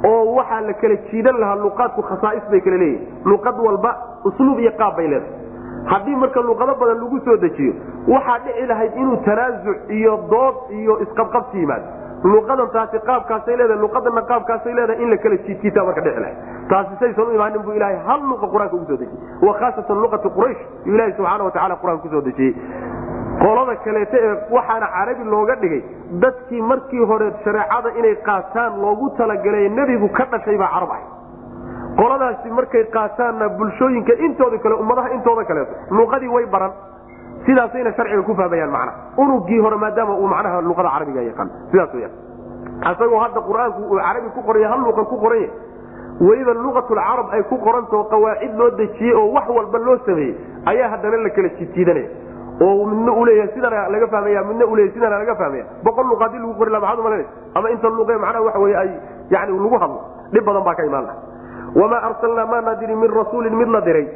oo waxaa la kala jiidan lahaa luqaadku khasaais bay kala leeyihiin luqad walba usluub iyo qaab bay leedahay. haddii marka luuqado badan lagu soo dejiyo waxaa dhici lahayd inuu tanaasuc iyo dood iyo isqabqabsi yimaado. luqadan taasi qaabkaasay leedahay luqadana qaabkaasay leedahay in la kala jiidkiitaa marka dhici lahayd taasi saysan u imaanin bu ilahay hal luqa qur'aanka ugu soo dejiyey. wa khaasatan luqati quraysh. Yu ilahi subxaana watacala qur'aanka ku soo dejiyey qolada kaleeto ee waxaana carabi looga dhigay dadkii markii hore shareecada inay qaataan loogu talagalay nebigu ka dhashay baa carab ahay qoladaasi markay qaataanna bulshooyinka intooda kale ummadaha intooda kaleeto luqadii way baran. Sidaasayna sharciga ku fahmayaan macnaha unugii hore maadaama uu macnaha luqada carabiga yaqaan. Sidaas weyaan asagoo hadda qur'aanku uu carabi ku qoraya hal luuqa ku qoranya weliba luqatulcarab ay ku qorantao qawaacid loo dejiyey oo wax walba loo sameeyey ayaa haddana la kala jijiidanaya oo midna uu leeyahay sidana laga fahmaya midna uu leeyahay sidana laga fahmaya boqol luq haddii lagu qori laha maxaad umalanaysa ama inta luqe macnaha waxa weye ay yani lagu hadlo. Dhib badan baa ka imaan laha wamaa arsalnaa maana dirin min rasuulin mid la diray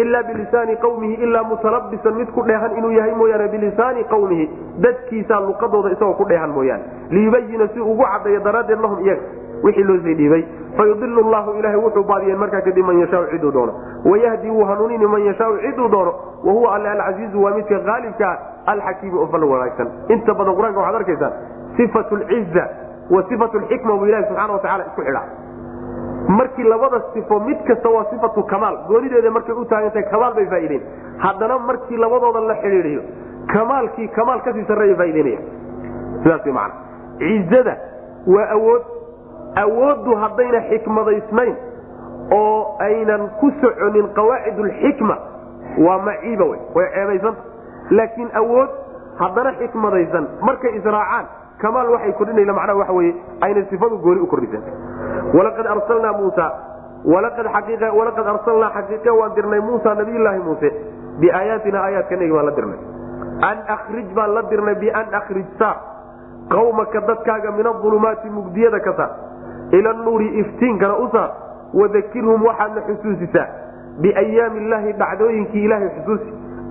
ilaa bilisaani qawmihi ilaa mutalabisan mid ku dheehan inuu yahay mooyaane bilisaani qawmihi dadkiisaa luqadooda isagoo ku dheehan mooyaane. Liyubayina si ugu cadayo daraaddeed lahum iyaga wixii loo sii dhiibay fayudilu llahu ilahay wuxuu baadiyeen markaa kadib man yashaau ciduu doono. Wayahdi wuu hanuunini man yashaau ciduu doono. Wahuwa alle alcasiizu waa midka qaalibkaa alxakiimu oo fal wanaagsan. Inta badan qur'aanka waxaad arkaysaan sifat lciza wa sifat lxikma buu ilahi subxana wa tacala isku xidha markii labada sifo mid kasta waa sifatu kamaal. Goonideeda markay u taagantahay kamaal bay faaideen haddana markii labadooda la xidhiidiyo kamaalkii kamaal ka sii sarreeya faa'ideynaya sidaas man cizada waa awood awooddu haddayna xikmadaysnayn oo aynan ku soconin qawaacid lxikma waa maciiba wey way ceebaysanta laakiin awood haddana xikmadaysan markay israacaan kamaal waxay kordhinayna macnaha waxa weye ayna sifadu gooni u kordhisan walaqad arsalnaa muusa walaqad arsalnaa xaqiiqe waan dirnay muusa nabiyulaahi muuse biaayaatina aayaadkanagi baan la dirnay. An akrij baan la dirnay bian akrij saar dadkaaga min aulumaati mugdiyada ka saar ila nuuri iftiinkana u saar wadakirhum waxaadna xusuusisaa biayaami illaahi dhacdooyinkii ilaahay xusuusi.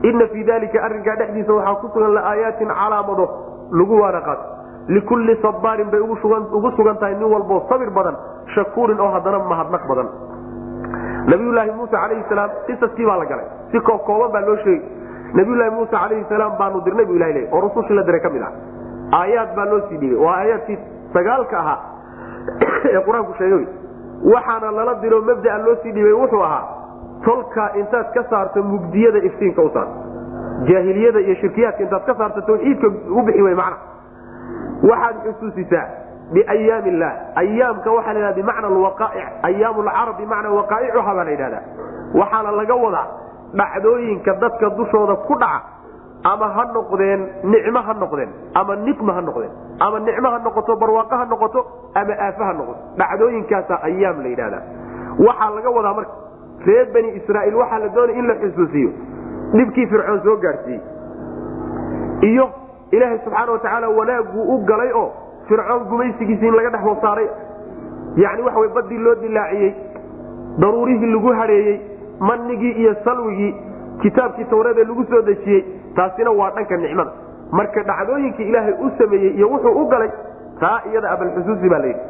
Ina fii dalika arrinkaa dhexdiisa waxaa ku sugan laaayaatin calaamado lagu waana qaato likulli sabaarin bay ugu sugan tahay nin walboo sabir badan shakuurin oo haddana mahadnaq badan. Nabiyulaahi muuse calayhi salaam qisaskii baa la galay. Si kookooban baa loo sheegay. Nabiyulaahi muuse calayhi salaam baanu dirnay bu ilaha leey oo rusushii la diray ka mid ah. Aayaad baa loo sii dhiibay waa aayaadkii sagaalka ahaa ee qur'aanku sheegay. Waxaana lala diro mabdaa loo sii dhiibay wuxuu ahaa tolka intaad ka saarto mugdiyada iftiinka u saar. Jaahiliyada iyo shirkiyaadka intaad ka saarto tawxiidka u bixi wey macna. Waxaad xusuusisaa biayaam illah ayaamka waxaa la yhahda bimacna alwaqaa'ic ayaam lcarab bimacna waqaa'icuha baa la yidhahdaa. Waxaana laga wadaa dhacdooyinka dadka dushooda ku dhaca ama ha noqdeen nicmo ha noqdeen. Ama niqma ha noqdeen. Ama nicmo ha noqoto barwaaqo ha noqoto ama aafe ha noqoto. Dhacdooyinkaasaa ayaam la yidhahdaa waxaa laga wadaa marka reer bani israaiil waxaa la doonaya in la xusuusiyo. Dhibkii fircoon soo gaadhsiiyey iyo ilaahay subxaana watacaala wanaaguu u galay oo fircoon gumaysigiisi in laga dhex hoosaaray yani waxa way badii loo dilaaciyey daruurihii lagu hareeyey manigii iyo salwigii kitaabkii tawreed ee lagu soo dejiyey taasina waa dhanka nicmada. Marka dhacdooyinkii ilaahay u sameeyey iyo wuxuu u galay taa iyada abalxusuusi baa layidhi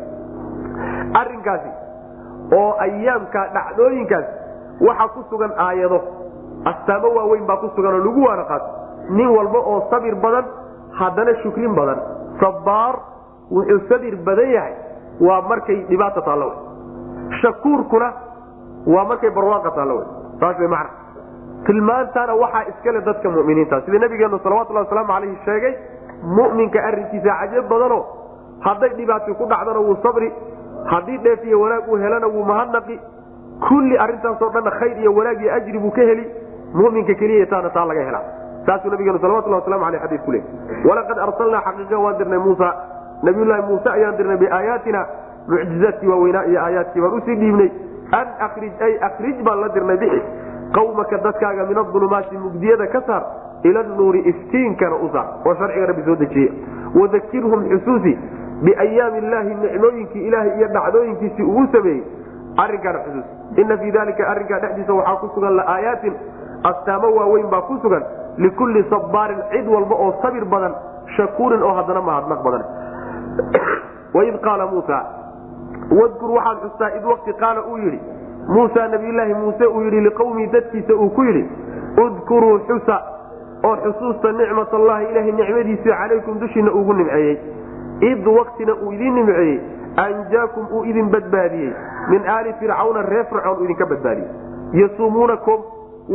arinkaasi oo ayaamka dhacdooyinkaasi waxaa ku sugan aayado astaamo waaweyn baa ku sugan oo lagu waana qaato nin walba oo sabir badan haddana shukrin badan. Sabaar wuxuu sabir badan yahay waa markay dhibaata taallo shakuurkuna waa markay barwaaqa taallo wey saas way macna tilmaantaana waxaa iskale dadka muminiinta. Sida nabigeenu salawatulhi wasalaamu alayhi sheegay muminka arinkiisa cajab badano hadday dhibaati ku dhacdana wuu sabri haddii dheef iyo wanaag uu helana wuu mahadnaqi kulli arintaasoo dhanna khayr iyo wanaag iyo ajri buu ka heli muminka keliya taana taa laga helaa. Saasuu nabigeenu salawatulhi waslamu aleyh xadii ku leey walaqad arsalnaa xaqiiqa waan dirnay muusa. Nabiyullaahi muuse ayaan dirnay biaayaatina mucjizaadkii waaweynaa iyo aayaadkii baan u sii dhiibnay. An akrij ay akrij baan la dirnay bixi qawmaka dadkaaga min aulumaati mugdiyada ka saar ila nuuri iftiinkana u saar oo sharciga rabbi soo dejiye. Wadakirhum xusuusi biayaami illaahi nicmooyinkii ilaahay iyo dhacdooyinkiisii ugu sameeyey. Arinkaana xusuusi ina fii dalika arrinkaa dhexdiisa waxaa ku sugan laaayaatin astaamo waaweyn baa ku sugan likulli sabaarin cid walba oo sabir badan shakuurin oo haddana mahadnaq badan. Waid qaala muusa wadkur waxaad xustaa id waqti qaala uu yidhi muusa nabiyulaahi muuse uu yidhi liqawmii dadkiisa uu ku yidhi udkuruu xusa oo xusuusta nicmat allahi ilaahay nicmadiisii calaykum dushiina ugu nimceeyey. Id waktina uu idiin nimceeyey anjaakum uu idin badbaadiyey. Min aali fircawna reer fircoon uu idinka badbaadiyey. Yasuumuunakum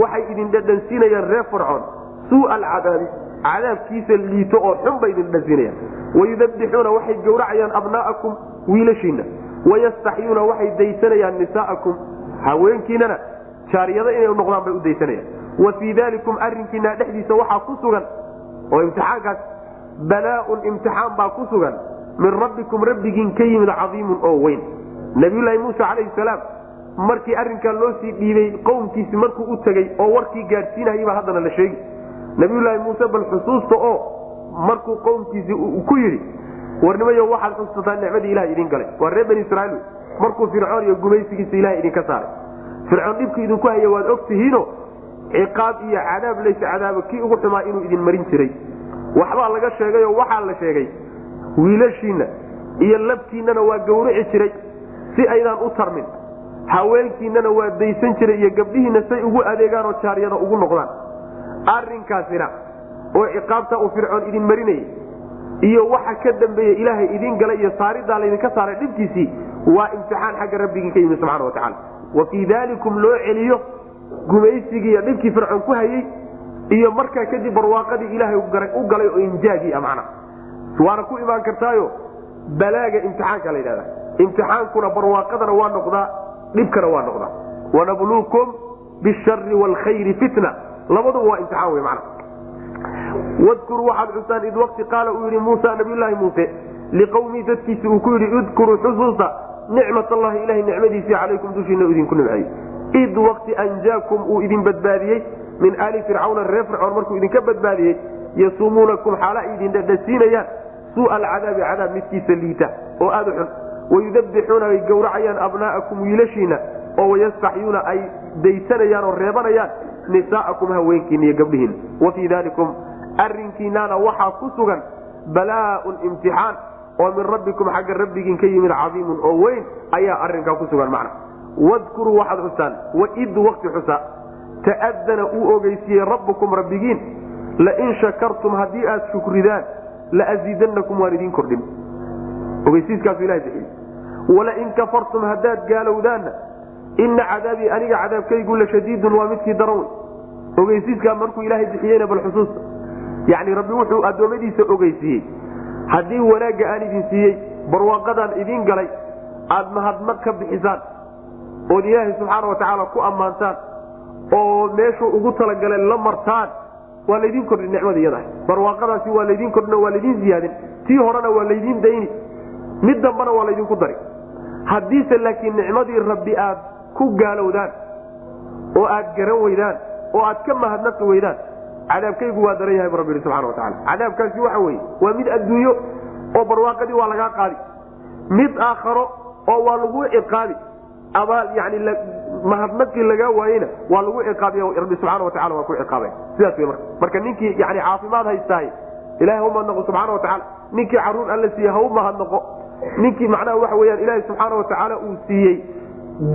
waxay idin dhadhansiinayaan reer fircoon. Suua alcadaabi cadaabkiisa liito oo xun bay idin dhadhansiinayaan. Wayudabixuuna waxay gowracayaan abnaa'akum wiilashiinna. Wayastaxyuuna waxay daysanayaan nisaa'akum haweenkiinana jaariyado inay noqdaan bay u daysanayaan. Wa fii dalikum arrinkiina dhexdiisa waxaa ku sugan oo imtixaankaas balaaun imtixaan baa ku sugan min rabbikum rabbigiin ka yimid cadiimun oo weyn. Nabiyulaahi muuse calayhi salaam markii arrinkaa loo sii dhiibay qowmkiisi markuu u tegey oo warkii gaadhsiinayaba haddana la sheegi. Nabiyulaahi muuse bal xusuusta oo markuu qowmkiisii ku yidhi warnimayo waxaad xusuusataa nicmadii ilaha idin galay. Waa reer bani israiil markuu fircoon iyo gumaysigiisa ilaha idinka saaray. Fircoon dhibkii idinku haya waad og tihiino ciqaab iyo cadaab lays cadaabo kii ugu xumaa inuu idin marin jiray. Waxbaa laga sheegayoo waxaa la sheegay wiilashiinna iyo labkiinnana waa gawrici jiray si aydaan u tarmin. Haweenkiinnana waa daysan jiray iyo gabdhihiinna say ugu adeegaanoo jaaryada ugu noqdaan. Arrinkaasina oo ciqaabta uu fircoon idin marinayay iyo waxa ka dambeeya ilaahay idin galay iyo saaridaa laydinka saaray dhibkiisii waa imtixaan xagga rabbigii ka yimi subxana wa tacala wa fii dalikum loo celiyo gumaysigii iyo dhibkii fircoon ku hayey iyo markaa kadib barwaaqadii ilaahay u galay oo injaagii a macna waana ku imaan kartaayo balaaga imtixaanka la yidhahda imtixaankuna barwaaqadana waa noqdaa dhibkana waa noqdaa. Wanabluukum bishari waalkhayri fitna. Labaduba waa imtixaan wey mana wadkuruu waxaad xustaan id waqti qaala uu yidhi muusa nabiyulaahi muuse liqawmii dadkiisi uu ku yidhi idkuruu xusuusta nicmat allahi ilahay nicmadiisii calaykum dushiina idinku nimceeyey id waqti anjaakum uu idin badbaadiyey min aali fircawna reer fircoon markuu idinka badbaadiyey yasuumuunakum xaala ay idin dhadhasiinayaan suua alcadaabi cadaab midkiisa liita oo aada u xun. Wayudabixuuna ay gowracayaan abnaa'akum wiilashiina oo wayastaxyuuna ay daysanayaan oo reebanayaan nisaa'akum haweenkiina iyo gabdhihiina wa fii dalikum arrinkiinaana waxaa ku sugan balaaun imtixaan oo min rabbikum xagga rabbigiin ka yimid cadiimun oo weyn ayaa arrinkaa ku sugan macna. Wadkuruu waxaad xusaan waid wakti xusa. Ta'adana uu ogeysiiyey rabbukum rabbigiin lain shakartum haddii aad shukridaan laaziidanakum waan idiin kordhin. Ogeysiiskaasu ilaha bixiy walain kafartum haddaad gaalowdaanna ina cadaabii aniga cadaabkaygu la shadiidun waa midkii daran ogeysiiskaa markuu ilaahay bixiyeyna bal xusuusta. Rabbi wuxuu addoommadiisa ogeysiiyey haddii wanaagga aan idin siiyey barwaaqadaan idiin galay aad mahadnaq ka bixisaan ood ilaahay subxaana wa tacaala ku ammaantaan oo meeshuu ugu talagalay la martaan waa laydin kordhin nicmada iyada barwaaqadaasi waa laydin kordhin waa laydin ziyaadin. Tii horena waa laydin dayni. Mid dambana waa laydinku dari. Haddiise laakiin nicmadii rabbi aad ku gaalowdaan oo aad garan weydaan oo aad ka mahadnaqi weydaan cadaabkaygu waa daran yahay rabbi subxana wa tacala cadaabkaasi waxa weeye waa mid adduunyo oo barwaaqadii waa lagaa qaadi. Mid aakharo oo waa lagu ciqaabi abaal yani mahadnaqii lagaa waayeyna waa lagu ciqaabiy rabbi subxaana wa tacala waa ku ciqaabay. Sidaas wey marka. Marka ninkii yani caafimaad haystaay ilahay hau mahadnaqo subxaana wa tacala ninkii carruur alla siiye hau mahadnaqo ninkii macnaha waxa weyaan ilaahay subxaana wa tacaala uu siiyey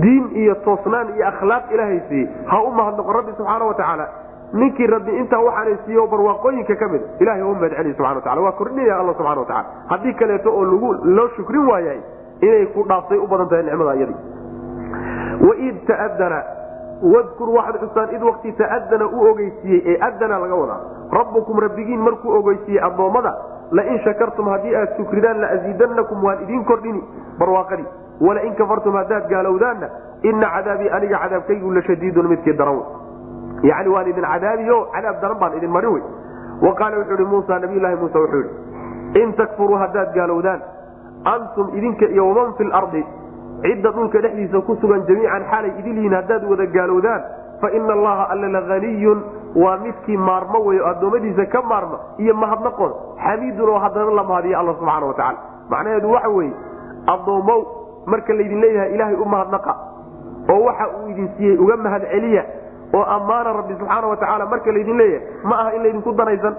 diin iyo toosnaan iyo akhlaaq ilaahay siiyey. Ha u mahadnaqo rabbi subxaana wa tacaala ninkii rabbi intaa waxaana siiyo barwaaqooyinka ka mid ilahay u mahadceliy subxana wa tacala waa kordhinaya alla subxana wa tacala haddii kaleeto oo lagu loo shukrin waayay inay ku dhaaftay u badan tahay nicmada iyadii waid taadana wadkur waxaad xustaan id wakti ta'adana u ogeysiiyey ee adana laga wadaa. Rabbukum rabbigiin markuu ogeysiiyey addoommada lain shakartum haddii aad shukridaan laaziidanakum waan idiin kordhini barwaaqadii. Walain kafartum haddaad gaalowdaanna ina cadaabii aniga cadaabkaygu la shadiidun midkii daran yani waan idin cadaabiyo cadaab daran baan idin marin wey wa qaala wuxuu ihi muusa nabiylahi muuse wuxuu ihi in takfuruu haddaad gaalowdaan antum idinka iyo waman fi lardi cidda dhulka dhexdiisa ku sugan jamiican xaalay idil yihiin haddaad wada gaalowdaan fa ina allaha alla lahaniyun waa midkii maarmo wey oo addoommadiisa ka maarma iyo mahadnaqood xamiidun oo haddana la mahadiya alla subxaana wa tacala macnaheedu waxa weeye addoommow marka laydin leeyahay ilaahay u mahadnaqa oo waxa uu idin siiyey uga mahad oo ammaana rabbi subxaana wa tacaala marka laydin leeyahay ma aha in laydinku danaysan.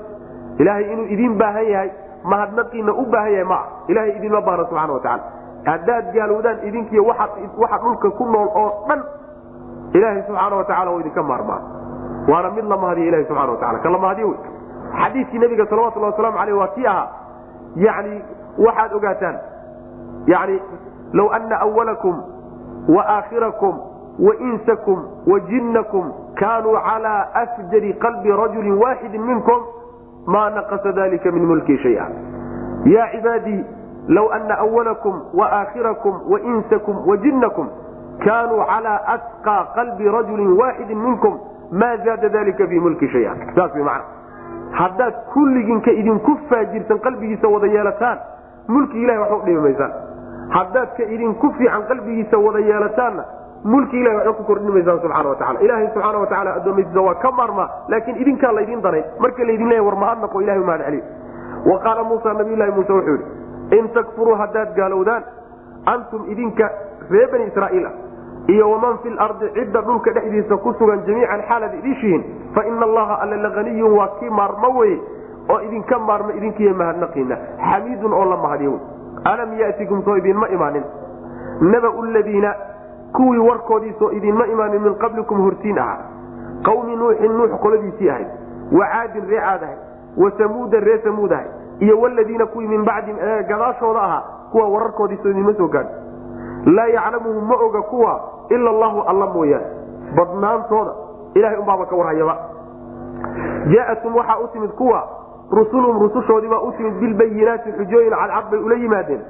Ilaahay inuu idiin baahan yahay mahadnaqiina u baahan yahay maa ilahay idinma baahna subxana wa tacala haddaad gaalowdaan idinkiy waxa dhulka ku nool oo dhan ilaahay subxaana wa tacala waa idinka maarmaa. Waana mid la mahadiya ilahi subxana wa tacala ka la mahadiyo wey. Xadiidkii nabiga salawatullahi waslamu aleyh waa kii ahaa. Yani waxaad ogaataan yani low ana awalakum wa aakhirakum wainsakum wajinnakum kaanuu calaa afjari qalbi rajulin waaxidin minkum maa naqasa dalika min mulkii shaya ya cibaadii low ana awalakum waaaakhirakum wainsakum wajinnakum kaanuu calaa atqaa qalbi rajulin waaxidin minkum maa zaada dalika fii mulki shaya saas wy macna haddaad kulliginka idinku faajirsan qalbigiisa wada yeelataan mulki ilahay waxba udhimi maysaan haddaad ka idinku fiican qalbigiisa wada yeelataanna mulki ilahi waxba ku kordhin maysaan subxana watacala ilaahay subxaana watacala addoomaysiisa waa ka maarmaa laakiin idinkaa laydin danay marka laydin leeya war mahadnaqo ilahi mahad celiy wa qaala muusa nabiylahi muuse wuxuu yidhi in takfuruu haddaad gaalowdaan antum idinka ree bani israa'iil ah iyo waman fi lardi cidda dhulka dhexdiisa ku sugan jamiican xaalaad idishihin fa ina allaha alla lahaniyun waa kii maarmo weye oo idinka maarmo idinkiiyo mahadnaqiina xamiidun oo la mahadiyo alam yatikum soo idinma imaanin. Nabau ladiina kuwii warkoodiisoo idinma imaanin min qablikum hortiin ahaa. Qawmi nuuxin nuux qoladiisii ahayd. Wa caadin ree caad ahayd. Wa samuudan ree samuud ahayd. Iyo waladiina kuwii min bacdihim gadaashooda ahaa kuwa wararkoodiisoo idinma soo gaadhi. Laa yaclamuhu ma oga kuwa ila allahu alla mooyaane. Badnaantooda ilahay unbaaba ka warhayaba. Jaatum waxaa u timid kuwa rusulum rusushoodiibaa u timid bilbayinaati xujooyin cadcad bay ula yimaadeen.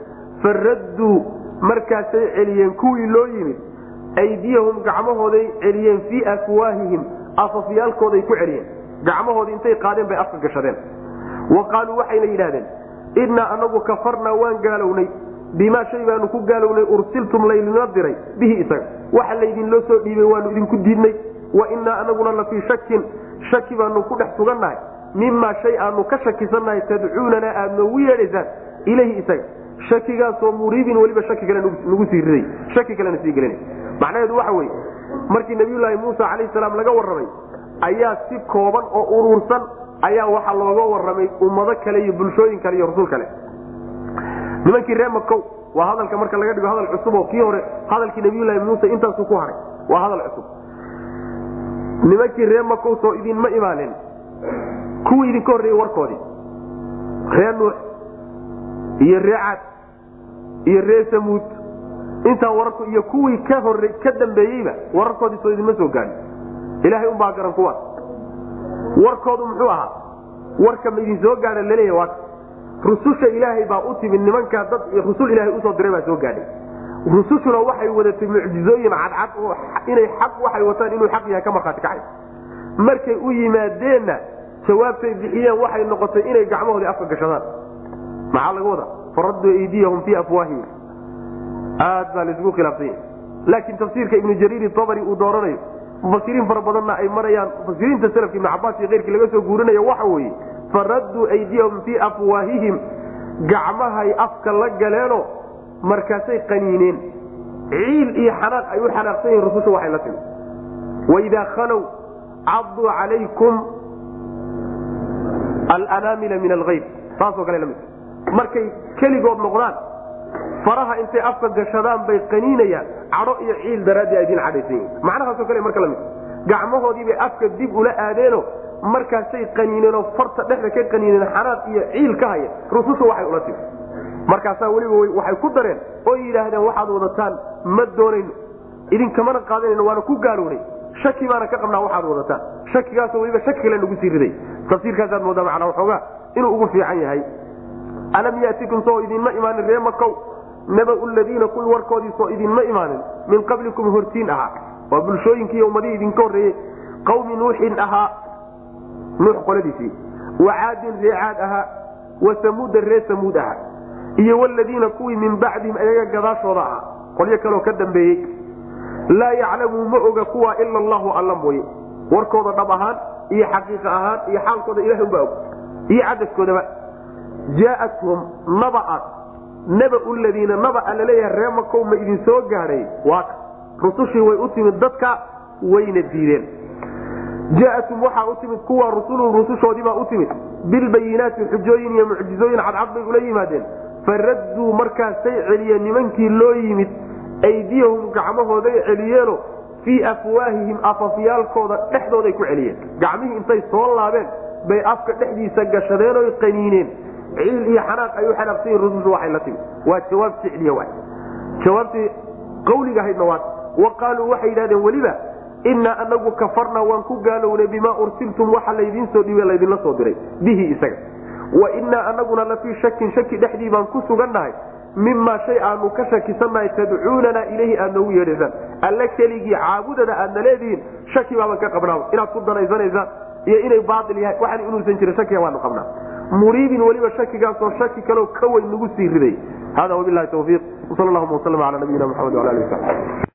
Faradduu markaasay celiyeen kuwii loo yimid aydiyahum gacmahooday celiyeen fii afwaahihim afafyaalkooday ku celiyeen gacmahoodii intay qaadeen bay afka gashadeen. Wa qaaluu waxayna yidhahdeen innaa anagu kafarnaa waan gaalownay bimaa shay baanu ku gaalownay ursiltum laydinla diray bihi isaga. Waxa laydinloo soo dhiibay waanu idinku diidnay. Wa innaa anaguna la fii shakin shaki baanu ku dhex sugannahay. Mimaa shay aanu ka shakisannahay tadcuunana aad noogu yeedhaysaan ilayhi isaga. Shakigaasoo muriibin weliba shaki kale nagu sii riday shaki kalena sii gelina macnaheedu waxa weye markii nabiyulaahi muusa calayhi salaam laga warramay ayaa si kooban oo uruursan ayaa waxaa looga warramay ummado kale iyo bulshooyin kale iyo rasul kale. Nimankii ree makow waa hadalka marka laga dhigo hadal cusub oo kii hore hadalkii nabiyulaahi muuse intaasuu ku haray. Waa hadal cusub. Nimankii ree makow soo idinma imaanin kuwii idinka horreeyey warkoodii. Ree nuux iyo ree cad iyo ree samuud intaa wararku iyo kuwii ka hore ka dambeeyeyba wararkoodii soo idinma soo gaadhin. Ilaahay unbaa garan kuwaas warkoodu muxuu ahaa warka ma soo gaadha laleeyahy waa rususha ilaahay baa u timid nimankaa dad rusul ilaahay u soo diray baa soo gaadhay. Rusushuna waxay wadatay mucjizooyin cadcad oo inay xaq waxay wataan inuu xaq yahay ka markhaati kacay. Markay u yimaadeenna jawaabtay bixiyeen waxay noqotay inay gacmahoodii afka gashadaan. Maxaa laga wadaa? Faraduu aydiyahum fii afwaahihim aad baa laisugu khilaafsanya laakiin tafsiirka ibnu jariiri tabari uu dooranayo mufasiriin fara badanna ay marayaan mufasiriinta salafka ibnu cabaas iyo keyrkii laga soo guurinayo waxa weeye faradduu aydiyahum fii afwaahihim gacmahay afka la galeeno markaasay qaniineen. Ciil iyo xanaaq ay u xanaaqsan yihiin rususha waxay la timi waidaa khalow caduu calaykum alanaamila min algayb saasoo kale la mid markay keligood noqdaan faraha intay afka gashadaan bay qaniinayaan cadho iyo ciil daraadii ay idin cadhaysan yihiin macnahaasoo kale marka la mid gacmahoodiibay afka dib ula aadeeno markaasay qaniineenoo farta dhexda ka qaniineen xanaaq iyo ciil ka haya rususha waxay ula timi markaasaa weliba waxay ku dareen oo yidhaahdeen waxaad wadataan ma doonayno idinkamana qaadanayno waana ku gaalownay shaki baana ka qabnaa waxaad wadataan. Shakigaasoo weliba shaki kale nagu sii riday. Tafsiirkaasaad moodaa macnaa waxoogaa inuu ugu fiican yahay alam yatikum soo idinma imaanin ree makow nabau ladiina kuwii warkoodii soo idinma imaanin min qablikum hortiin ahaa. Waa bulshooyinkii ummadihii idinka horreeyey. Qawmi nuuxin ahaa nuux qoladiisii. Wa caadin ree caad ahaa wa samuuda ree samuud ahaa. Iyo waladiina kuwii min bacdihim ayaga gadaashooda ahaa. Qolyo kaleo ka dambeeyey. Laa yaclamu ma oga kuwa ila allahu alla mooye warkooda dhab ahaan iyo xaqiiqa ahaan iyo xaalkooda ilahay unbaa og. Iyo cadadkoodaba. Jaa'athum nabaa nabau ladiina nabaa la leeyahay ree makow ma idin soo gaadhay waa rusushii way u timid dadka wayna diideen. Jaa'atum waxaa u timid kuwa rusulun rusushoodiibaa u timid. Bilbayinaati xujooyin iyo mucjizooyin cadcad bay ula yimaadeen. Faradduu markaasay celiyeen nimankii loo yimid. Aydiyahum gacmahooday celiyeeno. Fii afwaahihim afafyaalkooda dhexdooday ku celiyeen. Gacmihii intay soo laabeen bay afka dhexdiisa gashadeen qaniineen ciil iyo xanaaq ay u xanaaqsan yihiin rusushu waxay la timi waa jawaab ficliya waay. Jawaabtii qawliga ahaydna waa wa waxay yidhahdeen weliba innaa anagu kafarnaa waan ku gaalownay bimaa ursiltum waxa laydiin soo dhiibe laydinla soo diray. Bihi isaga. Wa innaa anaguna lafii shakin shaki dhexdii baan ku sugannahay mimaa shay aanu ka shakisannahay tadcuunanaa ilayhi aad noogu yeedhaysaan alle keligii caabudada aadna leedihiin shaki baaban ka qabnaa. Inaad ku danaysanaysaan iyo inay baail yahay. Waxaan inuusan jirin shakiga waanu qabnaa muriibin weliba shakigaasoo shaki kaleo ka weyn nagu sii riday hada wabilahi tawfiiq sal allahuma waslm ala nabiyina maxamed wala ali wasabi